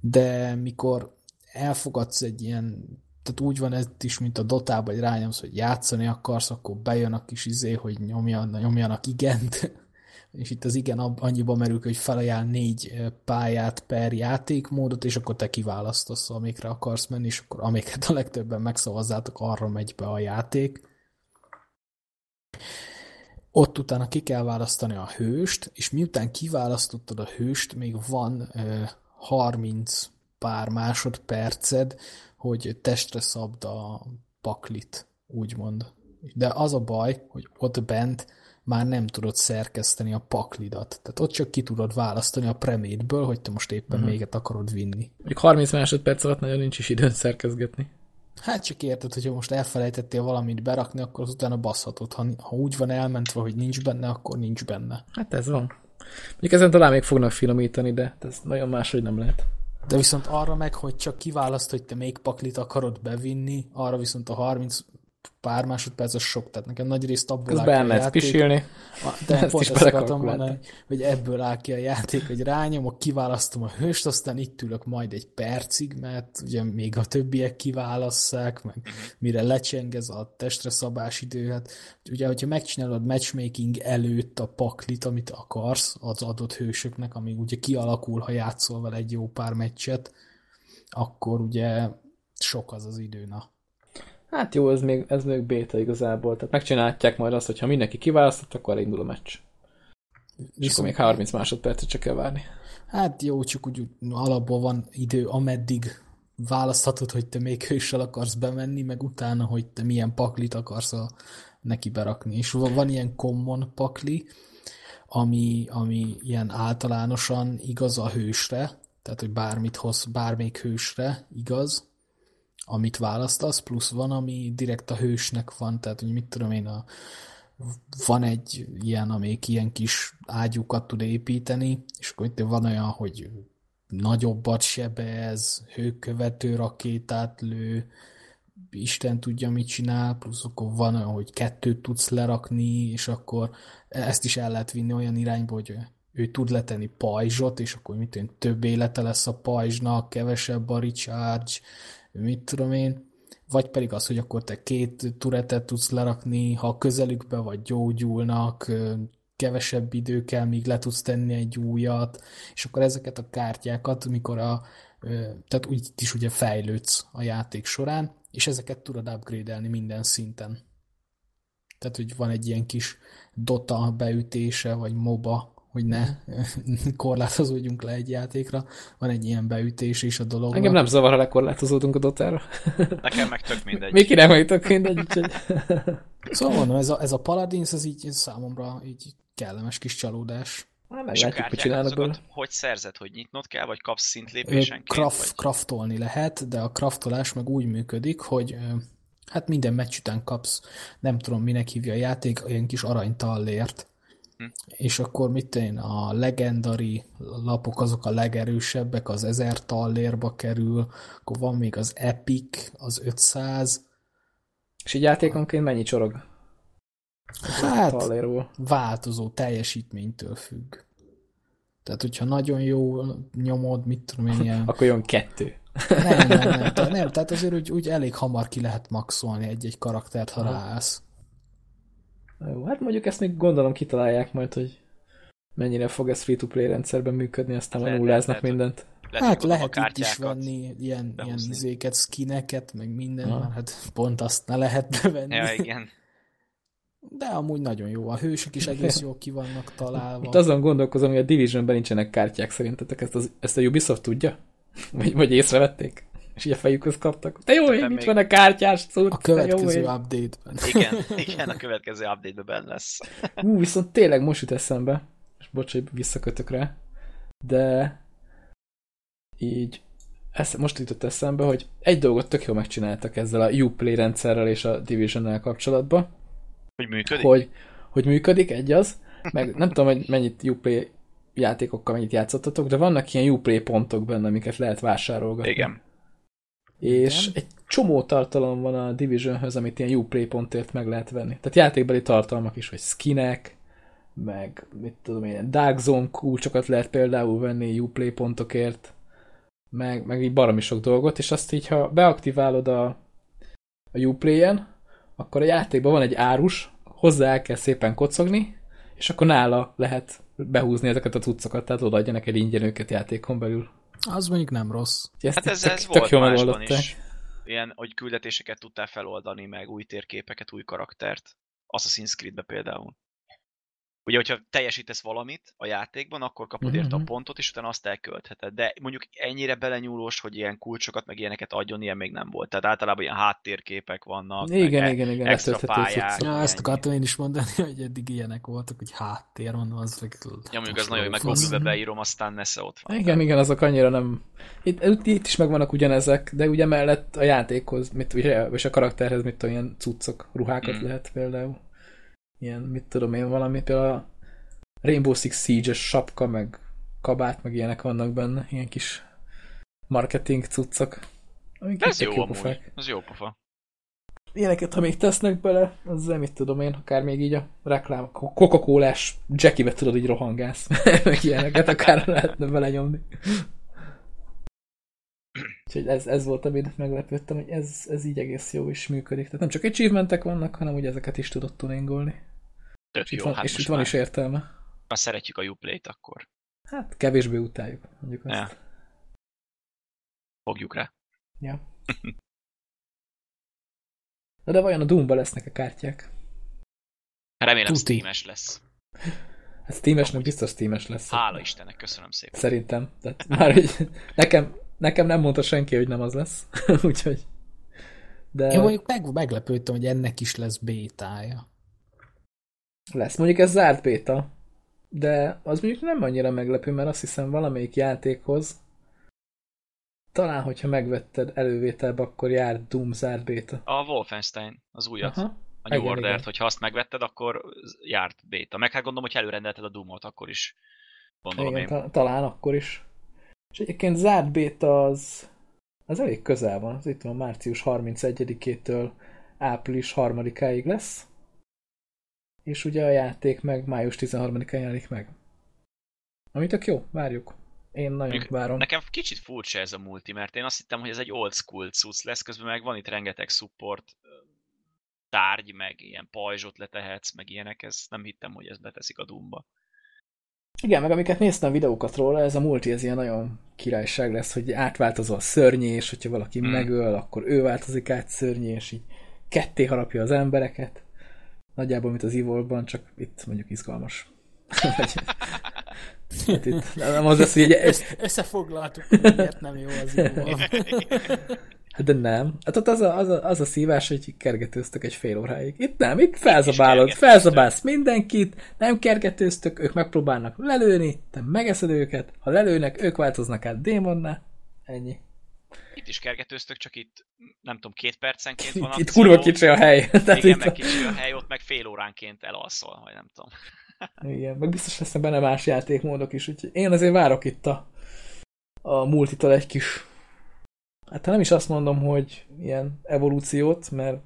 de mikor elfogadsz egy ilyen tehát úgy van ez is, mint a Dotában, hogy rányomsz, hogy játszani akarsz, akkor bejön a kis izé, hogy nyomjan, nyomjanak igent, és itt az igen annyiba merül, hogy felajánl négy pályát per játékmódot, és akkor te kiválasztasz, amikre akarsz menni, és akkor amiket a legtöbben megszavazzátok, arra megy be a játék. Ott utána ki kell választani a hőst, és miután kiválasztottad a hőst, még van 30 pár másodperced, hogy testre szabd a paklit, úgymond. De az a baj, hogy ott bent már nem tudod szerkeszteni a paklidat. Tehát ott csak ki tudod választani a premétből, hogy te most éppen uh-huh. méget akarod vinni. Még 30 másodperc alatt nagyon nincs is időn szerkezgetni. Hát csak érted, hogyha most elfelejtettél valamit berakni, akkor az utána baszhatod. Ha, ha úgy van elmentve, hogy nincs benne, akkor nincs benne. Hát ez van. Mondjuk ezen talán még fognak finomítani, de ez nagyon máshogy nem lehet. De viszont arra meg, hogy csak kiválaszt, hogy te még paklit akarod bevinni, arra viszont a 30 pár másodperc az sok, tehát nekem nagy részt abból áll ki a játék. pisilni. De ezt pont ezt akartam hogy ebből áll ki a játék, hogy rányomok, kiválasztom a hőst, aztán itt ülök majd egy percig, mert ugye még a többiek kiválasszák, meg mire lecseng ez a testre szabás idő, hát ugye, hogyha megcsinálod matchmaking előtt a paklit, amit akarsz az adott hősöknek, ami ugye kialakul, ha játszol vele egy jó pár meccset, akkor ugye sok az az idő, na. Hát jó, ez még, ez még béta igazából. Tehát megcsinálják majd azt, hogy ha mindenki kiválasztott, akkor indul a meccs. Viszont... És akkor még 30 másodpercet csak kell várni. Hát jó, csak úgy alapból van idő, ameddig választhatod, hogy te még hőssel akarsz bemenni, meg utána, hogy te milyen paklit akarsz a, neki berakni. És van ilyen common pakli, ami, ami ilyen általánosan igaz a hősre, tehát hogy bármit hoz, bármelyik hősre igaz, amit választasz, plusz van, ami direkt a hősnek van, tehát hogy mit tudom én, a, van egy ilyen, amelyik ilyen kis ágyúkat tud építeni, és akkor itt van olyan, hogy nagyobbat sebez, hőkövető rakétát lő, Isten tudja, mit csinál, plusz akkor van olyan, hogy kettőt tudsz lerakni, és akkor ezt is el lehet vinni olyan irányba, hogy ő tud letenni pajzsot, és akkor mit tudom, több élete lesz a pajzsnak, kevesebb a recharge, mit tudom én, vagy pedig az, hogy akkor te két turetet tudsz lerakni, ha közelükbe vagy gyógyulnak, kevesebb idő kell, míg le tudsz tenni egy újat, és akkor ezeket a kártyákat, mikor a, tehát úgy is ugye fejlődsz a játék során, és ezeket tudod upgrade minden szinten. Tehát, hogy van egy ilyen kis Dota beütése, vagy MOBA hogy ne korlátozódjunk le egy játékra. Van egy ilyen beütés is a dologban. Engem nem zavar, ha lekorlátozódunk a dotára. Nekem meg tök mindegy. Miki nem meg tök mindegy. Úgyhogy... szóval mondom, ez a, ez a Paladins, ez így számomra így kellemes kis csalódás. Hát meglátjuk, hogy csinálnak belőle. Hogy szerzed, hogy nyitnod kell, vagy kapsz szintlépésenként? Craft, vagy? Craftolni lehet, de a craftolás meg úgy működik, hogy hát minden meccs után kapsz, nem tudom minek hívja a játék, olyan kis aranytallért. És akkor mit én, a legendari lapok azok a legerősebbek, az 1000 tallérba kerül, akkor van még az Epic, az 500. És egy játékonként mennyi csorog? Hát, változó teljesítménytől függ. Tehát, hogyha nagyon jó nyomod, mit tudom én, ilyen... Akkor jön kettő. Nem, nem, nem. Tehát, nem, tehát azért úgy, úgy elég hamar ki lehet maxolni egy-egy karaktert, ha ráállsz. Jó, hát mondjuk ezt még gondolom kitalálják majd, hogy mennyire fog ez free-to-play rendszerben működni, aztán már nulláznak lehet, mindent. Lehet, hát lehet itt is venni ilyen, ilyen izéket, skineket, meg minden, ha. hát pont azt ne lehet bevenni. Ja, igen. De amúgy nagyon jó. A hősök is egész jól ki vannak találva. Itt azon gondolkozom, hogy a Divisionben nincsenek kártyák szerintetek. Ezt, az, ezt a Ubisoft tudja? Vagy, vagy észrevették? És így a fejükhöz kaptak. Te jó hogy mit van a kártyás cucc? A következő update-ben. Igen, igen, a következő update-ben benne lesz. Ú, viszont tényleg most jut eszembe, és bocs, hogy visszakötök rá, de így esz, most jutott eszembe, hogy egy dolgot tök jól megcsináltak ezzel a Uplay rendszerrel és a Division-nel kapcsolatban. Hogy működik? Hogy, hogy működik, egy az, meg nem tudom, hogy mennyit Uplay játékokkal mennyit játszottatok, de vannak ilyen Uplay pontok benne, amiket lehet vásárolgatni. Igen. És Igen. egy csomó tartalom van a Divisionhöz, amit ilyen Uplay pontért meg lehet venni. Tehát játékbeli tartalmak is, vagy skinek, meg mit tudom én, Dark Zone kulcsokat lehet például venni Uplay pontokért, meg, meg így baromi sok dolgot, és azt így, ha beaktiválod a, a Uplay-en, akkor a játékban van egy árus, hozzá el kell szépen kocogni, és akkor nála lehet behúzni ezeket a cuccokat, tehát odaadja neked ingyen őket játékon belül. Az mondjuk nem rossz. Hát ez, tök, ez tök volt másban is. Ilyen, hogy küldetéseket tudtál feloldani, meg új térképeket, új karaktert. Assassin's Creed-be például. Ugye, hogyha teljesítesz valamit a játékban, akkor kapod Mhm, érte a mhm. pontot, és utána azt elköltheted. De mondjuk ennyire belenyúlós, hogy ilyen kulcsokat, meg ilyeneket adjon, ilyen még nem volt. Tehát általában ilyen háttérképek vannak. Igen, meg igen, igen, extra pályák. Ja, ezt akartam én is mondani, hogy eddig ilyenek voltak, hogy háttér van, az meg... Ja, mondjuk ez nagyon, hogy meg. Google-be beírom, aztán nesze ott van. Igen, igen, azok annyira nem... Itt, itt is megvannak ugyanezek, de ugye mellett a játékhoz, mit, és a karakterhez mit tudom, ilyen cuccok, ruhákat Mm. lehet például. Ilyen, mit tudom én, valami, például a Rainbow Six Siege-es sapka, meg kabát, meg ilyenek vannak benne, ilyen kis marketing cuccok. Amik ez tök jó amúgy. Ez jó pofa. Ilyeneket, ha még tesznek bele, azzal mit tudom én, akár még így a reklám, a Coca-Colás Jackie-be tudod így rohangász, meg ilyeneket akár lehetne belenyomni. Úgyhogy ez, ez volt, amit meglepődtem, hogy ez, ez így egész jó is működik. Tehát nem csak achievementek vannak, hanem úgy ezeket is tudod tuningolni. Tök És itt jó, van, hát és itt van is értelme. már szeretjük a Uplay-t, akkor Hát kevésbé utáljuk, mondjuk azt. Ja. fogjuk rá. Ja. Na de vajon a Doom-ba lesznek a kártyák? Remélem Tuti. Steam-es lesz. Hát Steamesnek biztos Steames lesz. Hála Istennek, köszönöm szépen. Szerintem. Tehát már hogy nekem, nekem nem mondta senki, hogy nem az lesz. Úgyhogy. De Én mondjuk meg, meglepődtem, hogy ennek is lesz bétája. Lesz. Mondjuk ez zárt béta, de az mondjuk nem annyira meglepő, mert azt hiszem valamelyik játékhoz talán, hogyha megvetted elővételbe, akkor jár Doom zárt béta. A Wolfenstein, az újat. Aha. A New Igen, Order-t, igen. hogyha azt megvetted, akkor járt béta. Meg hát gondolom, hogy előrendelted a Doom-ot, akkor is gondolom Igen, én. ta- talán akkor is. És egyébként zárt béta az, az elég közel van. Az itt van március 31-től április 3-áig lesz. És ugye a játék meg május 13-án jelenik meg. Ami tök jó, várjuk. Én nagyon Mondjuk várom. Nekem kicsit furcsa ez a multi, mert én azt hittem, hogy ez egy old school cucc lesz, közben meg van itt rengeteg support tárgy, meg ilyen pajzsot letehetsz, meg ilyenek, ez nem hittem, hogy ez beteszik a Doomba. Igen, meg amiket néztem videókat róla, ez a multi, ez ilyen nagyon királyság lesz, hogy átváltozol szörnyé, és hogyha valaki Hmm. mm. megöl, akkor ő változik át szörnyé, és így ketté harapja az embereket. Nagyjából, mint az Evolve-ban, csak itt mondjuk izgalmas. Vagy- hát itt nem az lesz, hogy egy, Össze, összefoglaltuk, hogy miért nem jó az. Hát de nem. Hát ott az a, az, a, az a szívás, hogy kergetőztök egy fél óráig. Itt nem, itt felzabálod, felzabálsz mindenkit, nem kergetőztök, ők megpróbálnak lelőni, te megeszed őket, ha lelőnek, ők változnak át démonná. Ennyi. Itt is kergetőztök, csak itt nem tudom, két percenként van Itt, itt akció. kurva kicsi a hely. Tehát Igen, meg kicsi a hely, ott meg fél óránként elalszol, vagy nem tudom. Igen, meg biztos lesznek benne más játékmódok is, úgyhogy én azért várok itt a, a multitól egy kis hát nem is azt mondom, hogy ilyen evolúciót, mert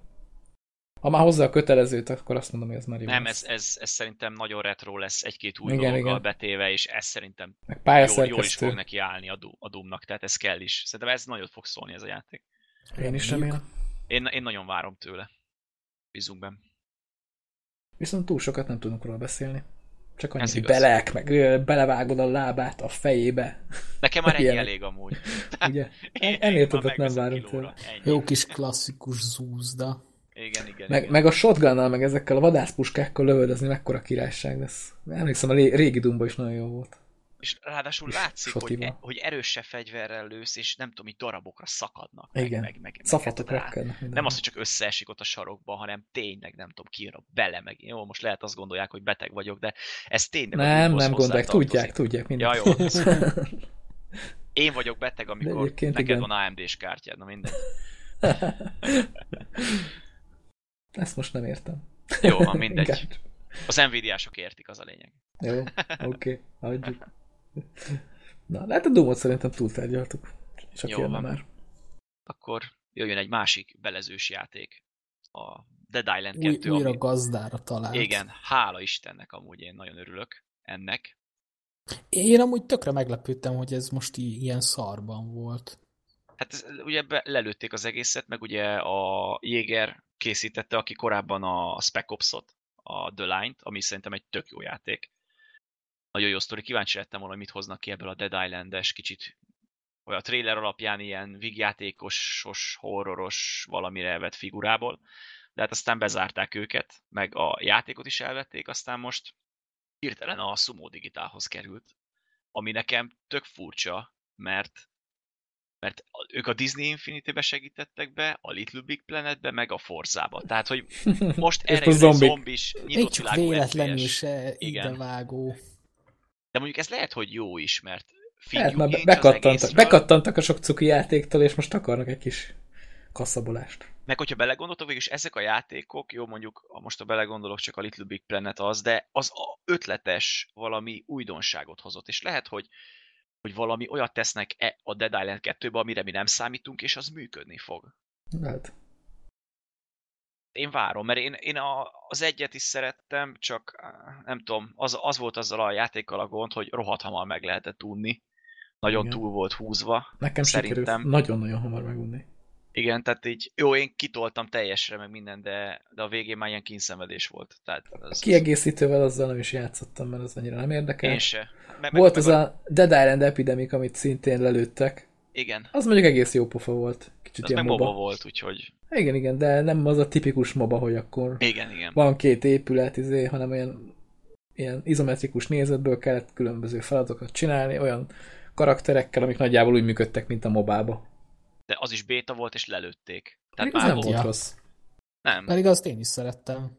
ha már hozzá a kötelezőt, akkor azt mondom, hogy ez már jó Nem, ez, ez, ez szerintem nagyon retro lesz, egy-két új Igen, dologgal igen. betéve, és ez szerintem Meg jól, jól is fog neki állni a, Doom, a Doomnak, tehát ez kell is. Szerintem ez nagyon fog szólni ez a játék. Én is remélem. Én, én nagyon várom tőle. Bízunk benne. Viszont túl sokat nem tudunk róla beszélni. Csak annyi, Ez hogy belek, meg belevágod a lábát a fejébe. Nekem már ennyi elég amúgy. Ugye? Ennél többet nem várunk tőle. Jó kis klasszikus zúzda. Igen, igen, Meg, igen. meg a shotgunnal, meg ezekkel a vadászpuskákkal lövöldözni, mekkora királyság lesz. Emlékszem, a régi Dumba is nagyon jó volt. És ráadásul látszik, hogy, e, hogy erősebb fegyverrel lősz, és nem tudom, így darabokra szakadnak. Igen. Meg, meg, meg, Szafatok meg rá. rekkednek. Nem az, hogy csak összeesik ott a sarokba, hanem tényleg, nem tudom, kijön bele meg. Jó, most lehet azt gondolják, hogy beteg vagyok, de ez tényleg Nem, nem gondolják, tudják, tudják mindent. Ja, jó. Én vagyok beteg, amikor neked igen. van AMD-s kártyád, na mindegy. Ezt most nem értem. Jó van, mindegy. Az Nvidia-sok értik, az a lényeg. Jó, oké, hagyjuk. Na, de hát a Doomot szerintem túltárgyaltuk. Csak Jó van. már. Akkor jöjjön egy másik belezős játék. A Dead Island Új, 2, újra ami... gazdára talált. Igen, hála Istennek amúgy én nagyon örülök ennek. Én amúgy tökre meglepődtem, hogy ez most ilyen szarban volt. Hát ez, ugye be, lelőtték az egészet, meg ugye a Jäger készítette, aki korábban a Spec Ops-ot, a The Line-t, ami szerintem egy tök jó játék. Nagyon jó sztori, kíváncsi lettem volna, mit hoznak ki ebből a Dead Island-es, kicsit a trailer alapján ilyen vígjátékosos, horroros valamire vett figurából. De hát aztán bezárták őket, meg a játékot is elvették, aztán most hirtelen a Sumo Digitálhoz került, ami nekem tök furcsa, mert mert ők a Disney Infinity-be segítettek be, a Little Big Planet-be, meg a Forzába. Tehát, hogy most erre egy zombik. zombis, Még nyitott csak világú véletlenül se Igen. idevágó. De mondjuk ez lehet, hogy jó is, mert Hát már be- bekattantak, bekattantak a sok cuki játéktól, és most akarnak egy kis kasszabolást. meg hogyha belegondoltok, végülis ezek a játékok, jó mondjuk, ha most a belegondolok, csak a Little Big Planet az, de az a ötletes valami újdonságot hozott, és lehet, hogy hogy valami olyat tesznek e a Dead Island 2-be, amire mi nem számítunk, és az működni fog. Hát, Én várom, mert én, én a, az egyet is szerettem, csak nem tudom, az, az volt azzal a játékkal a gond, hogy rohadt hamar meg lehetett unni. Nagyon Igen. túl volt húzva. nekem Szerintem. nagyon-nagyon hamar megunni. Igen, tehát így, jó, én kitoltam teljesre, meg minden, de, de a végén már ilyen kínszenvedés volt. Tehát az, Kiegészítővel azzal nem is játszottam, mert az annyira nem érdekel. én se. Meg, Volt meg, az a Dead Island Epidemic, amit szintén lelőttek. Igen, Az mondjuk egész jó pofa volt. Kicsit az ilyen meg moba. moba volt, úgyhogy Igen, igen, de nem az a tipikus moba, hogy akkor igen, igen. van két épület, izé, hanem olyan ilyen izometrikus nézetből kellett különböző feladatokat csinálni, olyan karakterekkel, amik nagyjából úgy működtek, mint a mobába. De az is béta volt, és lelőtték. Tehát Pedig már nem volt. Ja. rossz. Nem. Pedig azt én is szerettem.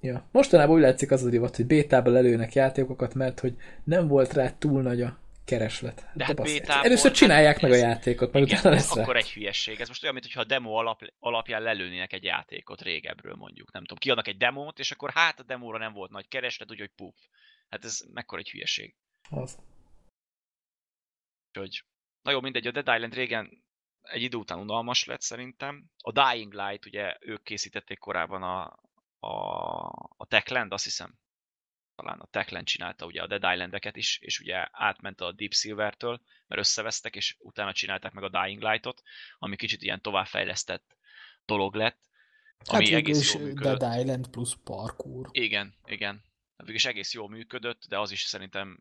Ja. Mostanában úgy látszik az a divat, hogy bétában lelőnek játékokat, mert hogy nem volt rá túl nagy a kereslet. De hát basszus. bétából, Először csinálják hát meg a játékot, Igen, utána lesz akkor egy hülyesség. Ez most olyan, mintha a demo alap, alapján lelőnének egy játékot régebről mondjuk. Nem tudom, kiadnak egy demót, és akkor hát a demóra nem volt nagy kereslet, úgyhogy puff. Hát ez mekkora egy hülyeség. Az. Úgyhogy, na jó, mindegy, a Dead Island régen egy idő után unalmas lett szerintem. A Dying Light, ugye ők készítették korábban a, a, a Techland, azt hiszem. Talán a Techland csinálta ugye a Dead Islandeket is, és ugye átment a Deep Silver-től, mert összevesztek, és utána csinálták meg a Dying Light-ot, ami kicsit ilyen továbbfejlesztett dolog lett, ami hát egész jól működött. Dead Island plusz parkour. Igen, igen. Végülis egész jól működött, de az is szerintem,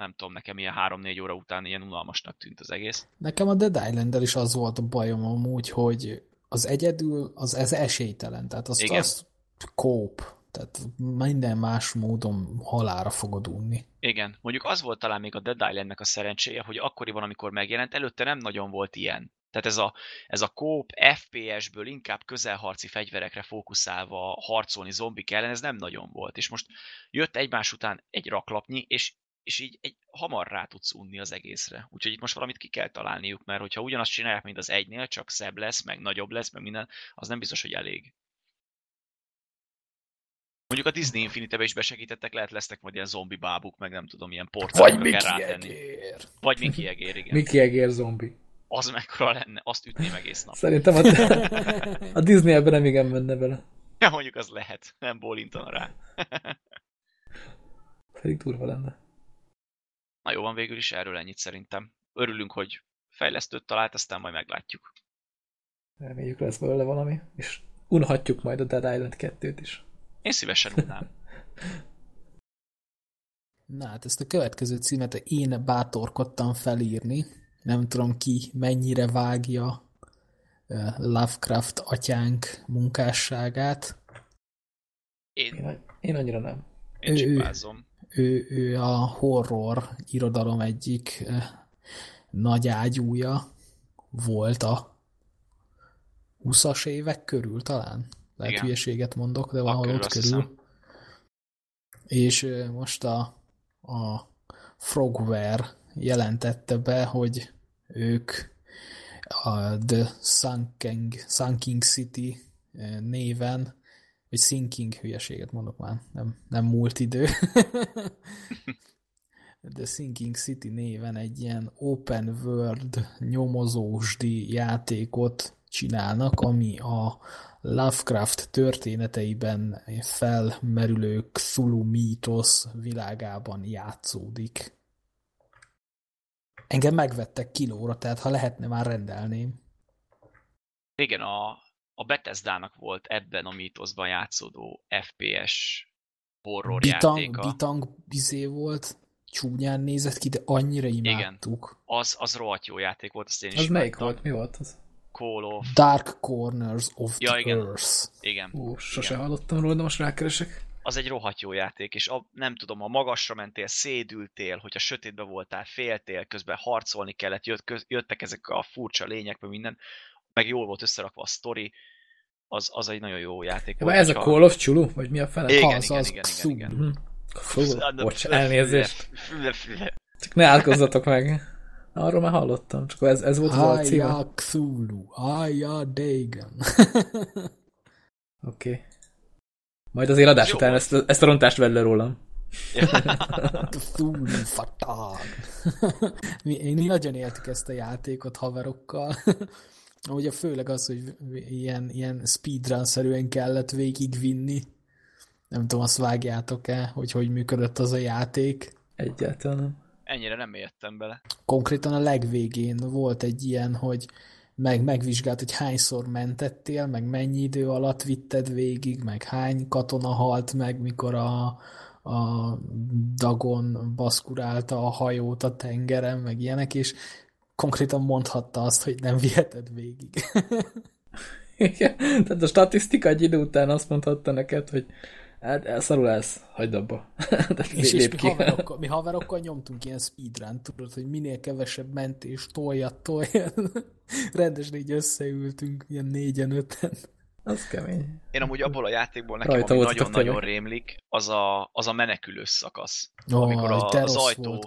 nem tudom, nekem ilyen 3-4 óra után ilyen unalmasnak tűnt az egész. Nekem a Dead island is az volt a bajom amúgy, hogy az egyedül, az ez esélytelen, tehát azt, Igen. azt kóp, tehát minden más módon halára fogod unni. Igen, mondjuk az volt talán még a Dead Islandnek a szerencséje, hogy akkoriban, amikor megjelent, előtte nem nagyon volt ilyen. Tehát ez a, ez a kóp FPS-ből inkább közelharci fegyverekre fókuszálva harcolni zombik ellen, ez nem nagyon volt. És most jött egymás után egy raklapnyi, és, és így egy, hamar rá tudsz unni az egészre. Úgyhogy itt most valamit ki kell találniuk, mert hogyha ugyanazt csinálják, mint az egynél, csak szebb lesz, meg nagyobb lesz, meg minden, az nem biztos, hogy elég. Mondjuk a Disney Infinite-be is besegítettek, lehet lesznek majd ilyen zombi bábuk, meg nem tudom, ilyen Vagy portálokra kell Mickey rátenni. Egér. Vagy Mickey Egér, igen. Mickey Egér zombi. Az mekkora lenne, azt ütném egész nap. Szerintem a, a Disney ebben nem igen menne bele. Ja, mondjuk az lehet, nem bólintana rá. Pedig durva lenne. Na jó van, végül is erről ennyit szerintem. Örülünk, hogy fejlesztőt talált, aztán majd meglátjuk. Reméljük lesz belőle valami, és unhatjuk majd a Dead Island 2-t is. Én szívesen unnám. Na hát ezt a következő címet én bátorkodtam felírni. Nem tudom ki mennyire vágja Lovecraft atyánk munkásságát. Én, Én, én annyira nem. én Ő- csipázom. Ő, ő a horror irodalom egyik nagy ágyúja volt a 20-as évek körül talán. Lehet Igen. hülyeséget mondok, de valahol ott körül. hiszem. És most a, a Frogware jelentette be, hogy ők a The Sunking, Sunking City néven, vagy Sinking hülyeséget mondok már, nem, nem múlt idő. The Sinking City néven egy ilyen open world nyomozósdi játékot csinálnak, ami a Lovecraft történeteiben felmerülő Cthulhu mítosz világában játszódik. Engem megvettek kilóra, tehát ha lehetne, már rendelném. Igen, a, a Bethesda-nak volt ebben a mítoszban játszódó FPS horror Bitang, játéka. bitang bizé volt, csúnyán nézett ki, de annyira imádtuk. Az, az rohadt jó játék volt, azt én is Az melyik volt? Mi volt az? Call of... Dark Corners of Ja, the igen. Earth. Igen. Ú, sose Igen. hallottam róla, de most rákeresek. az egy rohadt jó játék, és a, nem tudom, a magasra mentél, szédültél, hogyha sötétbe voltál, féltél, közben harcolni kellett, jött, köz, jöttek ezek a furcsa lények, minden, meg jól volt összerakva a sztori, az, az egy nagyon jó játék. Volt, ez a Call of Chulu? Vagy mi a fele? Igen, az, igen, az igen, Cthulhu. igen, Mhm. Igen. Bocs, elnézést. Csak ne átkozzatok meg. Arról már hallottam, csak ez, ez volt az alcíme. Oké. Aya Cthulhu, Aya Dagon. Okay. Majd azért adás Jó. után ezt, ezt a rontást vedd le rólam. Cthulhu Fatag. mi, mi nagyon éltük ezt a játékot haverokkal. Ugye főleg az, hogy ilyen, ilyen speedrun-szerűen kellett végigvinni. Nem tudom, azt vágjátok-e, hogy hogy működött az a játék. Egyáltalán nem. Ennyire nem értem bele. Konkrétan a legvégén volt egy ilyen, hogy meg megvizsgált, hogy hányszor mentettél, meg mennyi idő alatt vitted végig, meg hány katona halt meg, mikor a, a Dagon baszkurálta a hajót a tengeren, meg ilyenek, és konkrétan mondhatta azt, hogy nem viheted végig. Igen. Tehát a statisztika egy idő után azt mondhatta neked, hogy hát szarul ez, hagyd abba. És, és lép mi, ki. haverokkal, mi haverokkal nyomtunk ilyen speedrun, tudod, hogy minél kevesebb mentés, toljat, toljat. Rendesen így összeültünk, ilyen négyen, öten. Az kemény. Én amúgy abból a játékból nekem, Rajta ami nagyon-nagyon rémlik, az a, az a menekülő szakasz. Oh, Amikor a- az ajtó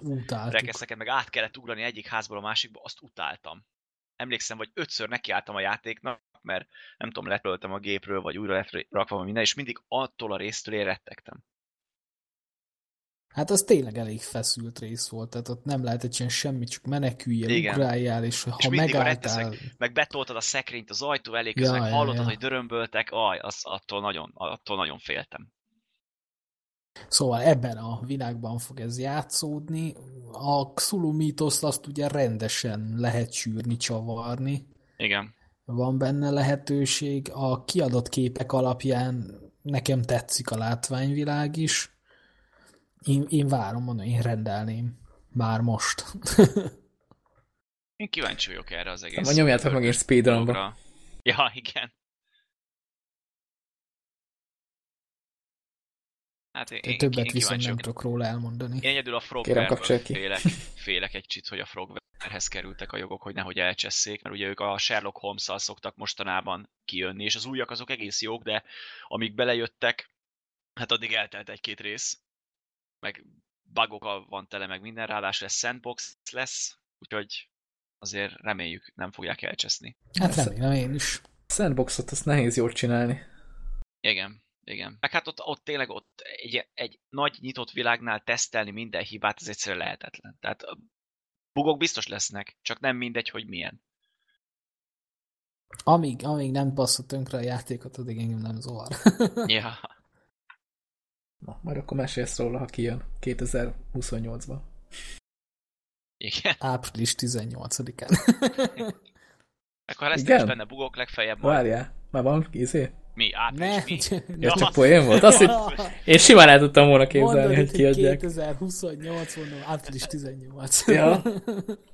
rekeszeket, meg át kellett ugrani egyik házból a másikba, azt utáltam. Emlékszem, hogy ötször nekiálltam a játéknak, mert nem tudom, letöltem a gépről, vagy újra lett rakva vagy minden, és mindig attól a résztől én rettegtem. Hát az tényleg elég feszült rész volt, tehát ott nem lehetett csinálni semmit, csak meneküljél, Igen. ugráljál, és ha És megálltál... retteszek, meg betoltad a szekrényt az ajtó elé, Ja, közben ja, hallottad, ja. hogy dörömböltek, aj, az, attól, nagyon, attól nagyon féltem. Szóval ebben a világban fog ez játszódni. A Xulu mítoszt azt ugye rendesen lehet sűrni, csavarni. Igen. Van benne lehetőség. A kiadott képek alapján nekem tetszik a látványvilág is. Én, én várom, mondom, én rendelném. Már most. Én kíváncsi vagyok erre az egész. Vagy nyomjátok meg én speedrunba. Ja, igen. Hát én, én, Többet én viszont nem tudok róla elmondani. Én egyedül a ki. félek, félek egy kicsit, hogy a Frogwarehez kerültek a jogok, hogy nehogy elcsesszék, mert ugye ők a Sherlock holmes szoktak mostanában kijönni, és az újak azok egész jók, de amíg belejöttek, hát addig eltelt egy-két rész, meg bugokkal van tele, meg minden, ráadásul ez sandbox lesz, úgyhogy azért reméljük nem fogják elcseszni. Hát remélem én is. Sandboxot azt nehéz jól csinálni. Igen, igen. Meg hát ott, ott tényleg ott egy, egy nagy nyitott világnál tesztelni minden hibát, ez egyszerűen lehetetlen. Tehát bugok biztos lesznek, csak nem mindegy, hogy milyen. Amíg, amíg nem basszott tönkre a játékot, addig engem nem zavar. Ja. Na, majd akkor mesélsz róla, ha kijön 2028-ban. Igen. Április 18-án. Akkor Igen? is benne bugok, legfeljebb majd. Várjál, már van izé? Mi? Április Nem, mi? Ja, Ja. csak poén volt. Azt, hogy én simán el tudtam volna képzelni, Mondod, hogy kiadják. 2028, mondom, április 18. Ja.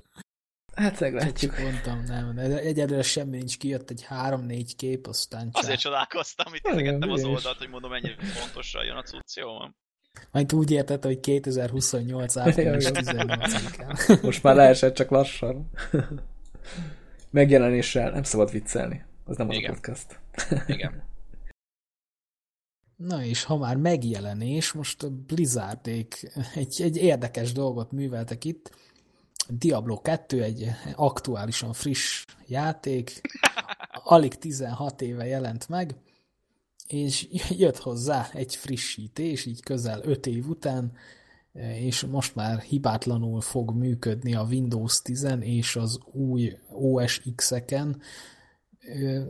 Hát Csak meglátjuk. mondtam, nem. De egyelőre semmi nincs kijött, egy 3-4 kép, aztán csak. Azért csodálkoztam, itt nézegettem az oldalt, hogy mondom, ennyire pontosan jön a cucc, jó van. Majd úgy érted, hogy 2028 április Ja, 18-án. Most már leesett csak lassan. Megjelenéssel nem szabad viccelni. Az nem az a Igen. podcast. Igen. Na és ha már megjelenés, most a Blizzardék egy, egy érdekes dolgot műveltek itt. Diablo 2 egy aktuálisan friss játék, alig 16 éve jelent meg, és jött hozzá egy frissítés, így közel 5 év után, és most már hibátlanul fog működni a Windows 10 és az új OS X-eken.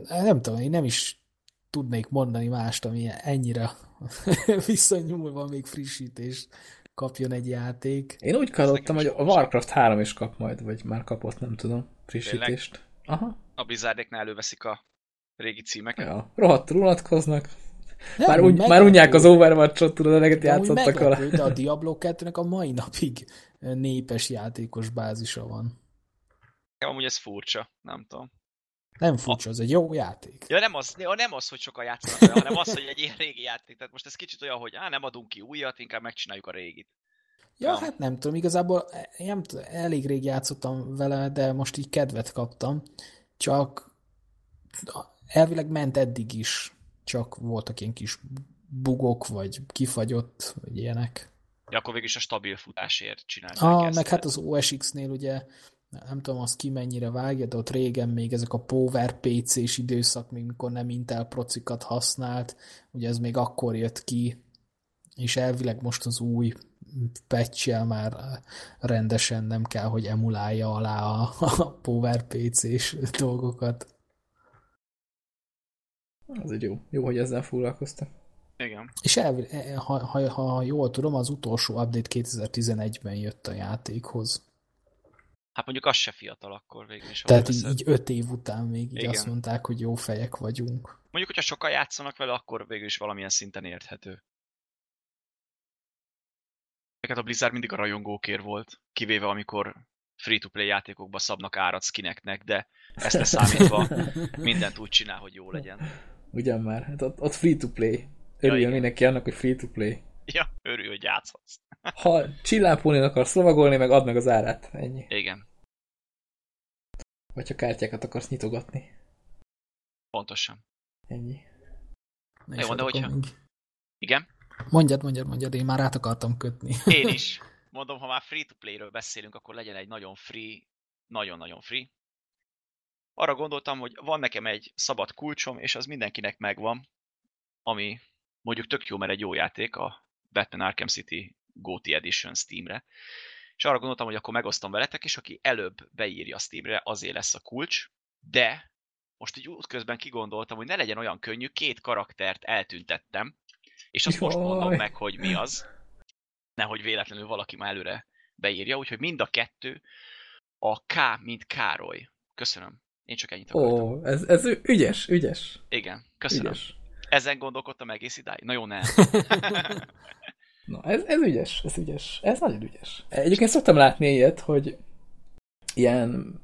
Nem tudom, én nem is tudnék mondani mást, ami ennyire visszanyúlva még frissítést kapjon egy játék. Én úgy hallottam, hogy a Warcraft 3 is kap majd, vagy már kapott, nem tudom, frissítést. Aha. A Blizzardéknál előveszik a régi címeket. Ja, rohadtul unatkoznak. Nem, Már, úgy már unják az Overwatch-ot, tudod, eleget játszottak vele. de a Diablo 2-nek a mai napig népes játékos bázisa van. Amúgy ez furcsa, nem tudom. Nem furcsa, az egy jó játék. Ja, nem az, nem az, hogy sokan játszanak vele, hanem az, hogy egy ilyen régi játék. Tehát most ez kicsit olyan, hogy á, nem adunk ki újat, inkább megcsináljuk a régit. Ja, ja. hát nem tudom, igazából nem, elég rég játszottam vele, de most így kedvet kaptam. Csak elvileg ment eddig is, csak voltak ilyen kis bugok, vagy kifagyott, vagy ilyenek. Ja, akkor végül is a stabil futásért csinálták ah, ezt. meg hát az OSX-nél ugye nem tudom, az ki mennyire vágja, de ott régen még ezek a Power PC-s időszak, mikor nem Intel procikat használt, ugye ez még akkor jött ki, és elvileg most az új patch már rendesen nem kell, hogy emulálja alá a, a Power PC-s dolgokat. Az egy jó. Jó, hogy ezzel foglalkoztak. Igen. És elvileg, ha, ha, ha jól tudom, az utolsó update 2011-ben jött a játékhoz. Hát mondjuk az se fiatal akkor végül is. Tehát így, így öt év után még így azt mondták, hogy jó fejek vagyunk. Mondjuk, hogyha sokan játszanak vele, akkor végül is valamilyen szinten érthető. Hát a Blizzard mindig a rajongókér volt, kivéve amikor free-to-play játékokba szabnak árat skineknek, de ezt leszámítva mindent úgy csinál, hogy jó legyen. Ugyan már, hát ott, ott free-to-play. Örüljön ja, mindenki annak, hogy free-to-play. Ja, örülj, hogy játszhatsz. Ha csillápulni akarsz lovagolni, meg add meg az árát. Ennyi. Igen. Vagy ha kártyákat akarsz nyitogatni. Pontosan. Ennyi. Na Jó, de hogyha... Még... Igen? Mondjad, mondjad, mondjad, én már át akartam kötni. Én is. Mondom, ha már free-to-play-ről beszélünk, akkor legyen egy nagyon free, nagyon-nagyon free. Arra gondoltam, hogy van nekem egy szabad kulcsom, és az mindenkinek megvan, ami mondjuk tök jó, mert egy jó játék, a Batman Arkham City GOTY Edition Steamre. És arra gondoltam, hogy akkor megosztom veletek, és aki előbb beírja a Steamre, azért lesz a kulcs, de most így útközben kigondoltam, hogy ne legyen olyan könnyű, két karaktert eltüntettem, és azt Jaj. most mondom meg, hogy mi az. Nehogy véletlenül valaki már előre beírja, úgyhogy mind a kettő a K, mint Károly. Köszönöm. Én csak ennyit akartam. Ó, ez, ez ügyes, ügyes. Igen, köszönöm. Ügyes. Ezen gondolkodtam egész idáig. Na jó, nem. Na, ez, ez ügyes, ez ügyes. Ez nagyon ügyes. Egyébként szoktam látni ilyet, hogy ilyen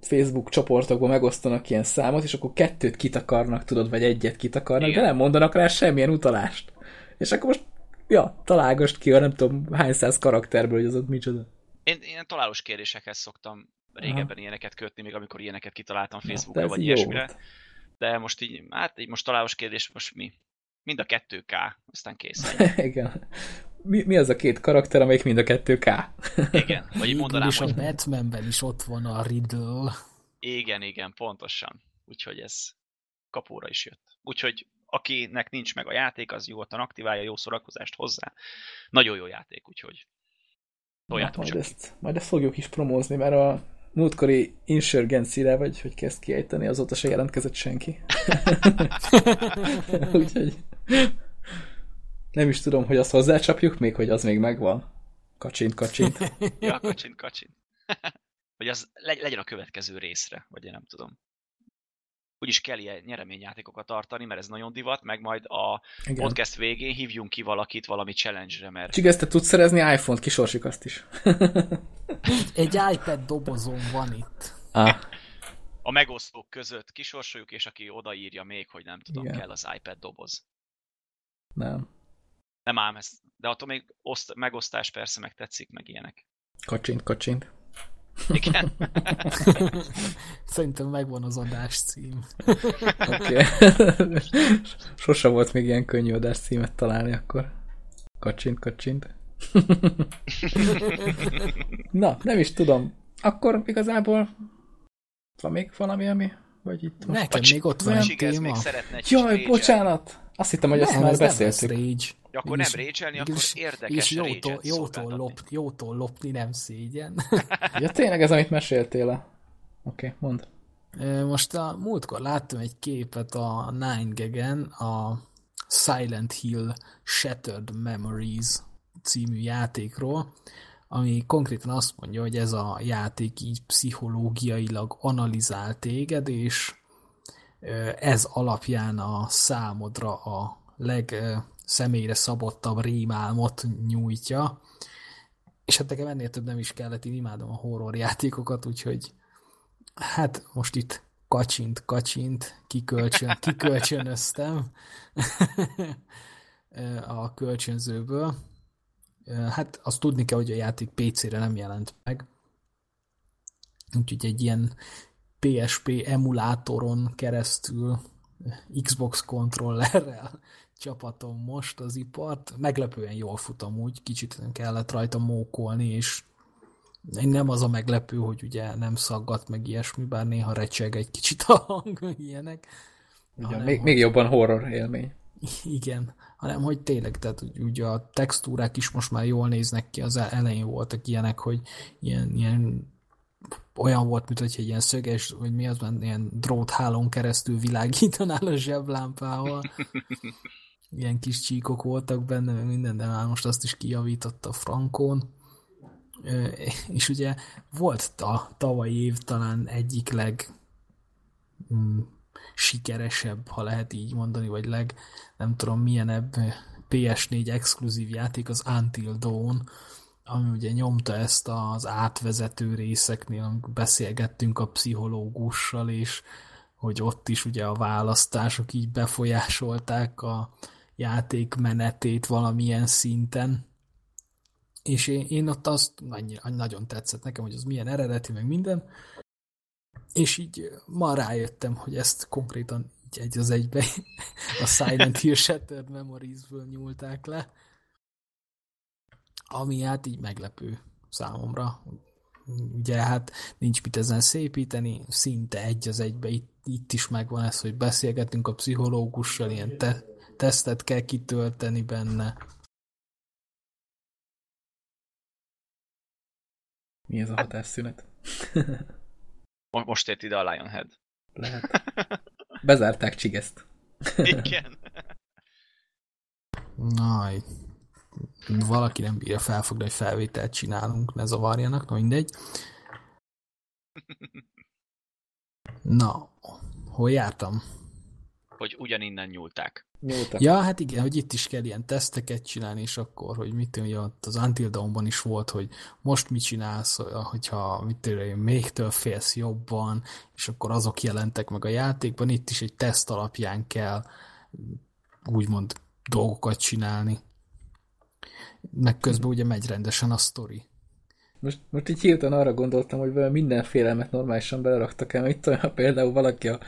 Facebook csoportokban megosztanak ilyen számot, és akkor kettőt kitakarnak, tudod, vagy egyet kitakarnak, Igen. de nem mondanak rá semmilyen utalást. És akkor most, ja, találgast ki, nem tudom hány száz karakterből, hogy az ott micsoda. Én ilyen találós kérdésekhez szoktam régebben Aha. ilyeneket kötni, még amikor ilyeneket kitaláltam Facebookra, vagy ilyesmire. Volt. De most így, hát így most találós kérdés, most mi? Mind a kettő K, aztán kész. Igen. Mi, mi az a két karakter, amelyik mind a kettő K? Igen, vagy mondanám, és hogy... a Batmanben is ott van a Riddle. Igen, igen, pontosan. Úgyhogy ez kapóra is jött. Úgyhogy akinek nincs meg a játék, az nyugodtan aktiválja, jó szórakozást hozzá. Nagyon jó játék, úgyhogy toljátok majd ezt, majd ezt fogjuk is promózni, mert a múltkori insurgency vagy hogy kezd kiejteni, azóta se jelentkezett senki. Úgyhogy nem is tudom, hogy azt hozzácsapjuk még, hogy az még megvan. Kacsint, kacsint. ja, kacsint, kacsint. hogy az legyen a következő részre, vagy én nem tudom. Úgyis kell ilyen nyereményjátékokat tartani, mert ez nagyon divat, meg majd a Igen. podcast végén hívjunk ki valakit valami challenge-re, mert... Csak ezt te tudsz szerezni iPhone-t, kisorsjuk azt is. Egy iPad dobozom van itt. Ah. A megosztók között kisorsoljuk, és aki odaírja még, hogy nem tudom, Igen. kell az iPad doboz. Nem. Nem ám ez. De attól még oszt, megosztás persze meg tetszik, meg ilyenek. Kacsint, kacsint. Igen. Szerintem megvan az adás cím. Oké. Okay. Sose volt még ilyen könnyű adás címet találni akkor. Kacsint, kacsint. Na, nem is tudom. Akkor igazából van még valami, ami? Vagy itt most Nekem még ott van egy téma. Még szeretne egy Jaj, bocsánat! Azt hittem, hogy nem, ezt már beszéltük. Nem rage. Ja, akkor nem rage akkor és, érdekes és jótól, jótól, lop, jótól lopni nem szégyen. ja, tényleg ez, amit meséltél -e. Oké, okay, mondd. Most a múltkor láttam egy képet a Nine Gag-en, a Silent Hill Shattered Memories című játékról, ami konkrétan azt mondja, hogy ez a játék így pszichológiailag analizál téged, és ez alapján a számodra a legszemélyre szabottabb rémálmot nyújtja, és hát nekem ennél több nem is kellett, én imádom a horror játékokat, úgyhogy hát most itt kacsint, kacsint, kikölcsön, kikölcsönöztem a kölcsönzőből. Hát azt tudni kell, hogy a játék PC-re nem jelent meg. Úgyhogy egy ilyen PSP emulátoron keresztül Xbox kontrollerrel csapatom most az ipart. Meglepően jól futam úgy, kicsit kellett rajta mókolni, és nem az a meglepő, hogy ugye nem szaggat meg ilyesmi, bár néha recseg egy kicsit a hang, ilyenek. Ugyan, még, hogy... még jobban horror élmény. Igen, hanem hogy tényleg, tehát ugye a textúrák is most már jól néznek ki, az elején voltak ilyenek, hogy ilyen, ilyen olyan volt, mint hogy egy ilyen szöges, vagy mi az, ilyen dróthálón keresztül világítanál a zseblámpával. Ilyen kis csíkok voltak benne, minden, de már most azt is kijavított a frankón. És ugye volt a tavalyi év talán egyik leg mm, sikeresebb, ha lehet így mondani, vagy leg, nem tudom milyenebb PS4 exkluzív játék, az Until Dawn, ami ugye nyomta ezt az átvezető részeknél, amikor beszélgettünk a pszichológussal, és hogy ott is ugye a választások így befolyásolták a játék menetét valamilyen szinten. És én, én ott azt annyira, nagyon tetszett nekem, hogy az milyen eredeti, meg minden. És így ma rájöttem, hogy ezt konkrétan így egy az egybe a Silent Hill Shattered Memories-ből nyúlták le ami hát így meglepő számomra. Ugye hát nincs mit ezen szépíteni, szinte egy az egybe itt, itt is megvan ez, hogy beszélgetünk a pszichológussal, ilyen te, tesztet kell kitölteni benne. Mi ez a hatásszünet? Most ért ide a Lionhead. Lehet. Bezárták Csigeszt. Igen. Naj valaki nem bírja felfogni, hogy felvételt csinálunk, ne zavarjanak, no mindegy. Na, hol jártam? Hogy ugyaninnen nyúlták. Nyúltak. Ja, hát igen, hogy itt is kell ilyen teszteket csinálni, és akkor, hogy mit tudom, ott az Until Dawn-ban is volt, hogy most mit csinálsz, hogyha mit tudom, még több félsz jobban, és akkor azok jelentek meg a játékban, itt is egy teszt alapján kell úgymond dolgokat csinálni meg közben ugye megy rendesen a sztori. Most, most így hirtelen arra gondoltam, hogy minden félelmet normálisan beleraktak el, itt olyan például valaki a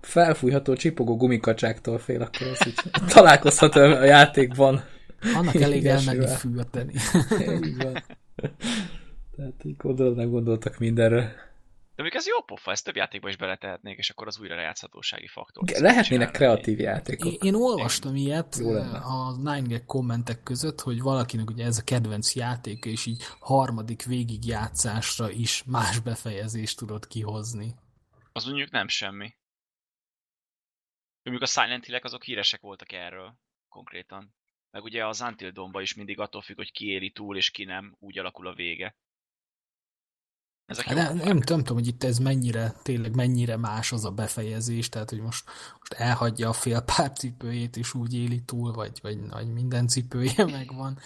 felfújható csipogó gumikacsáktól fél, akkor az így találkozhat a játékban. Annak elég elmenni fürdeni. így van. Tehát így gondolnak, gondoltak mindenre. De még ez jó pofa, ezt több játékba is beletehetnék, és akkor az újra lejátszhatósági faktor. Lehetnének kreatív játékok. Én, én olvastam én, ilyet a 9 kommentek között, hogy valakinek ugye ez a kedvenc játéka, és így harmadik végigjátszásra is más befejezést tudod kihozni. Az mondjuk nem semmi. Mondjuk a Silent Hill azok híresek voltak erről konkrétan. Meg ugye az Until Dawn is mindig attól függ, hogy ki éli túl és ki nem, úgy alakul a vége. Ezek hát nem, nem, nem tudom, hogy itt ez mennyire, tényleg mennyire más az a befejezés, tehát hogy most, most elhagyja a fél pár cipőjét, és úgy éli túl, vagy, vagy, vagy minden cipője megvan.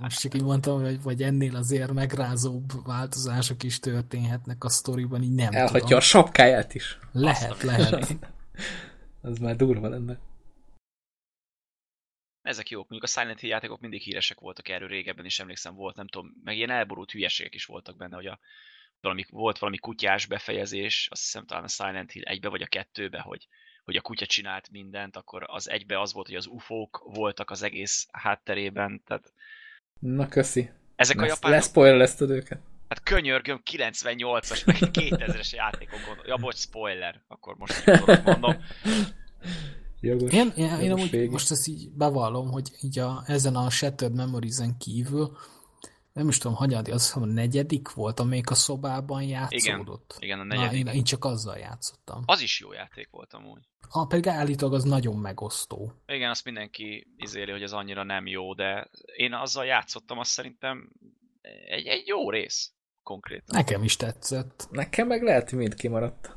Most csak így mondtam, hogy vagy ennél azért megrázóbb változások is történhetnek a sztoriban, így nem Elhagyja tudom. a sapkáját is. Lehet, lehet. az már durva lenne. Ezek jók, mondjuk a Silent Hill játékok mindig híresek voltak erről régebben is, emlékszem volt, nem tudom, meg ilyen elborult hülyeségek is voltak benne, hogy a valami, volt valami kutyás befejezés, azt hiszem talán a Silent Hill egybe vagy a kettőbe, hogy, hogy a kutya csinált mindent, akkor az egybe az volt, hogy az ufók voltak az egész hátterében, tehát... Na köszi. Ezek lesz, a japánok... Leszpoilerezted őket. Hát könyörgöm, 98-as, meg 2000-es játékon gondol. Ja, bocs, spoiler, akkor most mondom. Jogos, én, én, én amúgy most ezt így bevallom, hogy így a, ezen a Shattered Memories-en kívül nem is tudom, hanyadi, az a negyedik volt, amelyik a szobában játszódott. Igen, igen a negyedik. Na, én, én csak azzal játszottam. Az is jó játék volt amúgy. Ah, pedig állítólag az nagyon megosztó. Igen, azt mindenki izéli, hogy az annyira nem jó, de én azzal játszottam, azt szerintem egy, egy jó rész konkrétan. Nekem is tetszett. Nekem meg lehet, hogy mind kimaradt.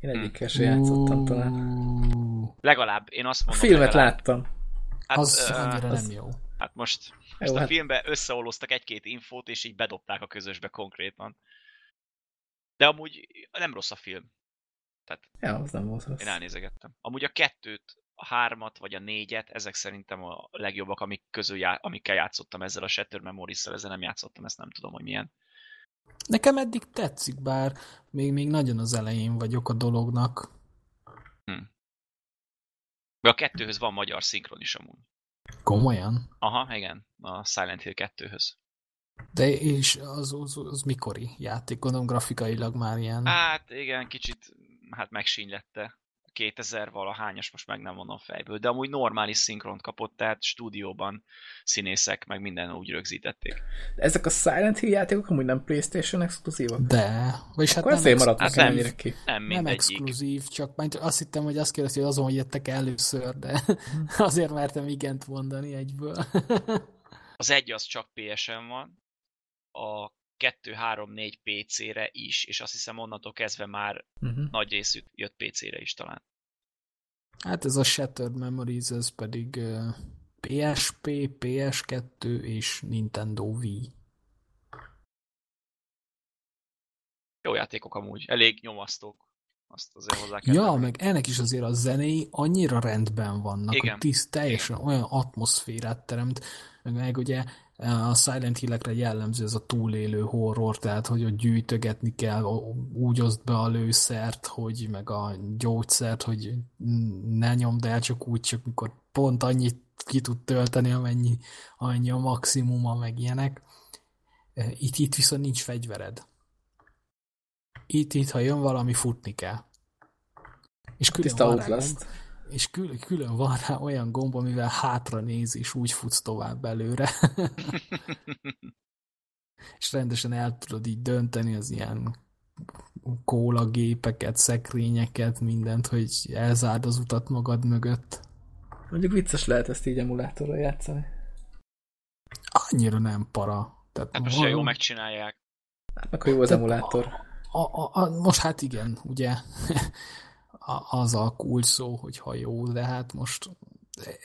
Én egyikkel sem játszottam talán. Legalább, én azt mondom. A filmet legalább. láttam. Hát, az uh, annyira az, nem jó. Hát most most Jó, a hát... filmbe összeolóztak egy-két infót, és így bedobták a közösbe konkrétan. De amúgy nem rossz a film. Tehát Ja, az nem volt rossz. én elnézegettem. Amúgy a kettőt, a hármat vagy a négyet, ezek szerintem a legjobbak, amik közül já, amikkel játszottam ezzel a Shatter Memories-szel, ezzel nem játszottam, ezt nem tudom, hogy milyen. Nekem eddig tetszik, bár még, még nagyon az elején vagyok a dolognak. De a kettőhöz van magyar szinkron is amúgy. Komolyan? Aha, igen, a Silent Hill 2-höz. De és az, az, az mikori játék? Gondolom grafikailag már ilyen... Hát igen, kicsit hát megsínylette. 2000 valahányas, most meg nem mondom fejből, de amúgy normális szinkront kapott, tehát stúdióban színészek, meg minden úgy rögzítették. De ezek a Silent Hill játékok amúgy nem Playstation exkluzívak? De, vagyis hát Akkor nem, ezért ex- maradt hát nem. ennyire ki. Nem nem exkluzív, csak azt hittem, hogy azt kérdezi, hogy azon, hogy jöttek először, de azért mertem igent mondani egyből. Az egy az csak PS-en van, a 2, 3, 4 PC-re is, és azt hiszem onnantól kezdve már Uh-huh. nagy részük jött PC-re is talán. Hát ez a Shattered Memories, ez pedig PSP, PS2 és Nintendo Wii. Jó játékok amúgy, elég nyomasztók. Azt azért hozzá kell Ja, tenni. meg ennek is azért a zenéi annyira rendben vannak, Igen. hogy tiszt, teljesen olyan atmoszférát teremt, meg, meg ugye a Silent Hill-ekre jellemző ez a túlélő horror, tehát hogy ott gyűjtögetni kell, úgy oszd be a lőszert, hogy meg a gyógyszert, hogy ne nyomd el csak úgy, csak mikor pont annyit ki tud tölteni, amennyi, amennyi a maximuma, meg ilyenek. Itt, itt viszont nincs fegyvered. Itt, itt, ha jön valami, futni kell. És külön Tiszta van rá Outlast. gomb, és külön, külön van rá olyan gomb, amivel hátra néz, és úgy futsz tovább előre. és rendesen el tudod így dönteni az ilyen kólagépeket, szekrényeket, mindent, hogy elzárd az utat magad mögött. Mondjuk vicces lehet ezt így emulátorra játszani. Annyira nem para. Tehát Hát most olyan val- jól megcsinálják. Hát meg, hogy jó az Tehát emulátor. A, a, a, most hát igen, ugye az a kulcs szó, hogy ha jó, de hát most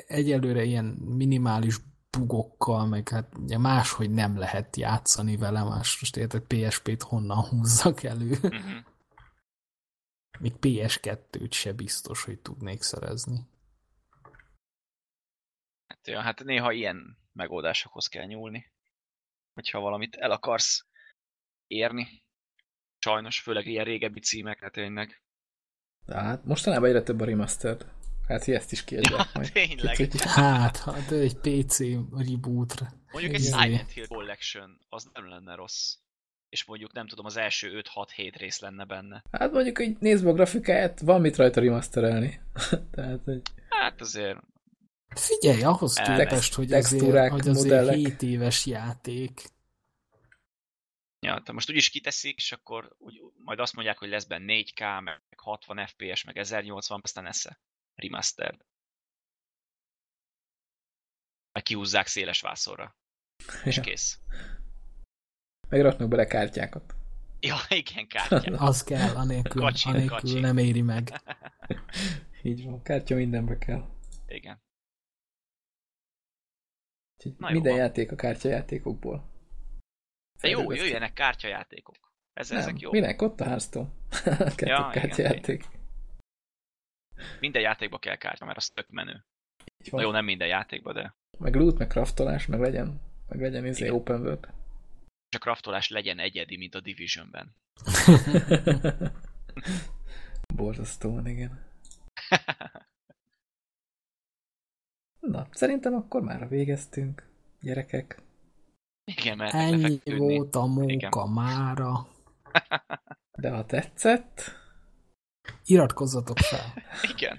egyelőre ilyen minimális bugokkal, meg hát ugye máshogy nem lehet játszani vele, más most érted PSP-t honnan húzzak elő. Uh-huh. Még PS2-t se biztos, hogy tudnék szerezni. Hát, ja, hát néha ilyen megoldásokhoz kell nyúlni. Hogyha valamit el akarsz érni. Sajnos, főleg ilyen régebbi címekre tényleg. De hát mostanában egyre több a remastered. Hát, hogy ezt is kiadják Ja, majd. tényleg. Úgyhogy- Hát, hát egy PC rebootra. Mondjuk egy. Silent Hill Collection, az nem lenne rossz. És mondjuk nem tudom, az első 5-6-7 rész lenne benne. Hát mondjuk, hogy nézve a grafikáját, van mit rajta remasterelni. Tehát, hogy Hát azért Figyelj, ahhoz képest, hogy azért, Textúrák, hogy azért modellek. 7 éves játék, Ja, te most úgyis kiteszik, és akkor úgy, majd azt mondják, hogy lesz benne 4K, meg 60 FPS, meg 1080, aztán esze. Remastered. Meg kihúzzák széles vászorra. És Ja. kész. meg raknak bele kártyákat. Ja, igen, kártya. az kell, anélkül, Kacsi, anélkül kacsi. nem éri meg. Így van, kártya mindenbe kell. Igen. Úgyhogy Na jó minden van. játék a kártyajátékokból. De jó, jöjjenek kártyajátékok. Ez, Nem, ezek jó. minek? Ott a. Kettő Ja, igen, kártyajáték. Minden játékba kell kártya, mert az tök menő. Na jó, nem minden játékba, de Meg loot, meg craftolás, meg legyen, meg legyen izé Igen. open world. csak craftolás legyen egyedi, mint a Divisionben. Borzasztóan, igen. Na, szerintem akkor már végeztünk, gyerekek. Igen, mert Ennyi volt a Igen. munka mára. De ha tetszett, Iratkozzatok fel. Igen.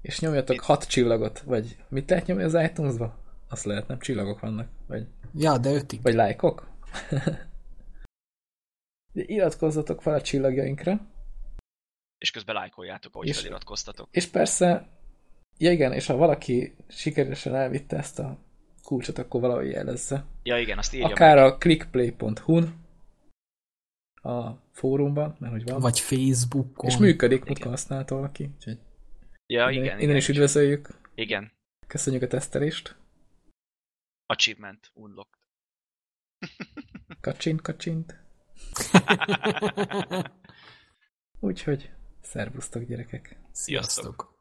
és nyomjatok hat csillagot, vagy mit lehet nyomni az iTunes-ba? Azt lehet, nem csillagok vannak, vagy, Ja, de ötig. vagy lájkok. De Iratkozzatok fel a csillagjainkra, És közben lájkoljátok, ahogy És- feliratkoztatok. és persze, ja igen, és ha valaki sikeresen elvitte ezt a kulcsot, akkor valahogy jelezze. Ja igen, azt írja Akár meg. a clickplay.hu-n, a fórumban, mert hogy van. Vagy Facebookon. és működik, múltkor használta valaki. Úgyhogy Ja, innen, igen, innen igen. is üdvözöljük. Igen. Köszönjük a tesztelést. Achievement unlocked. Kacsint, kacsint. Úgyhogy Szervusztok, gyerekek! Sziasztok!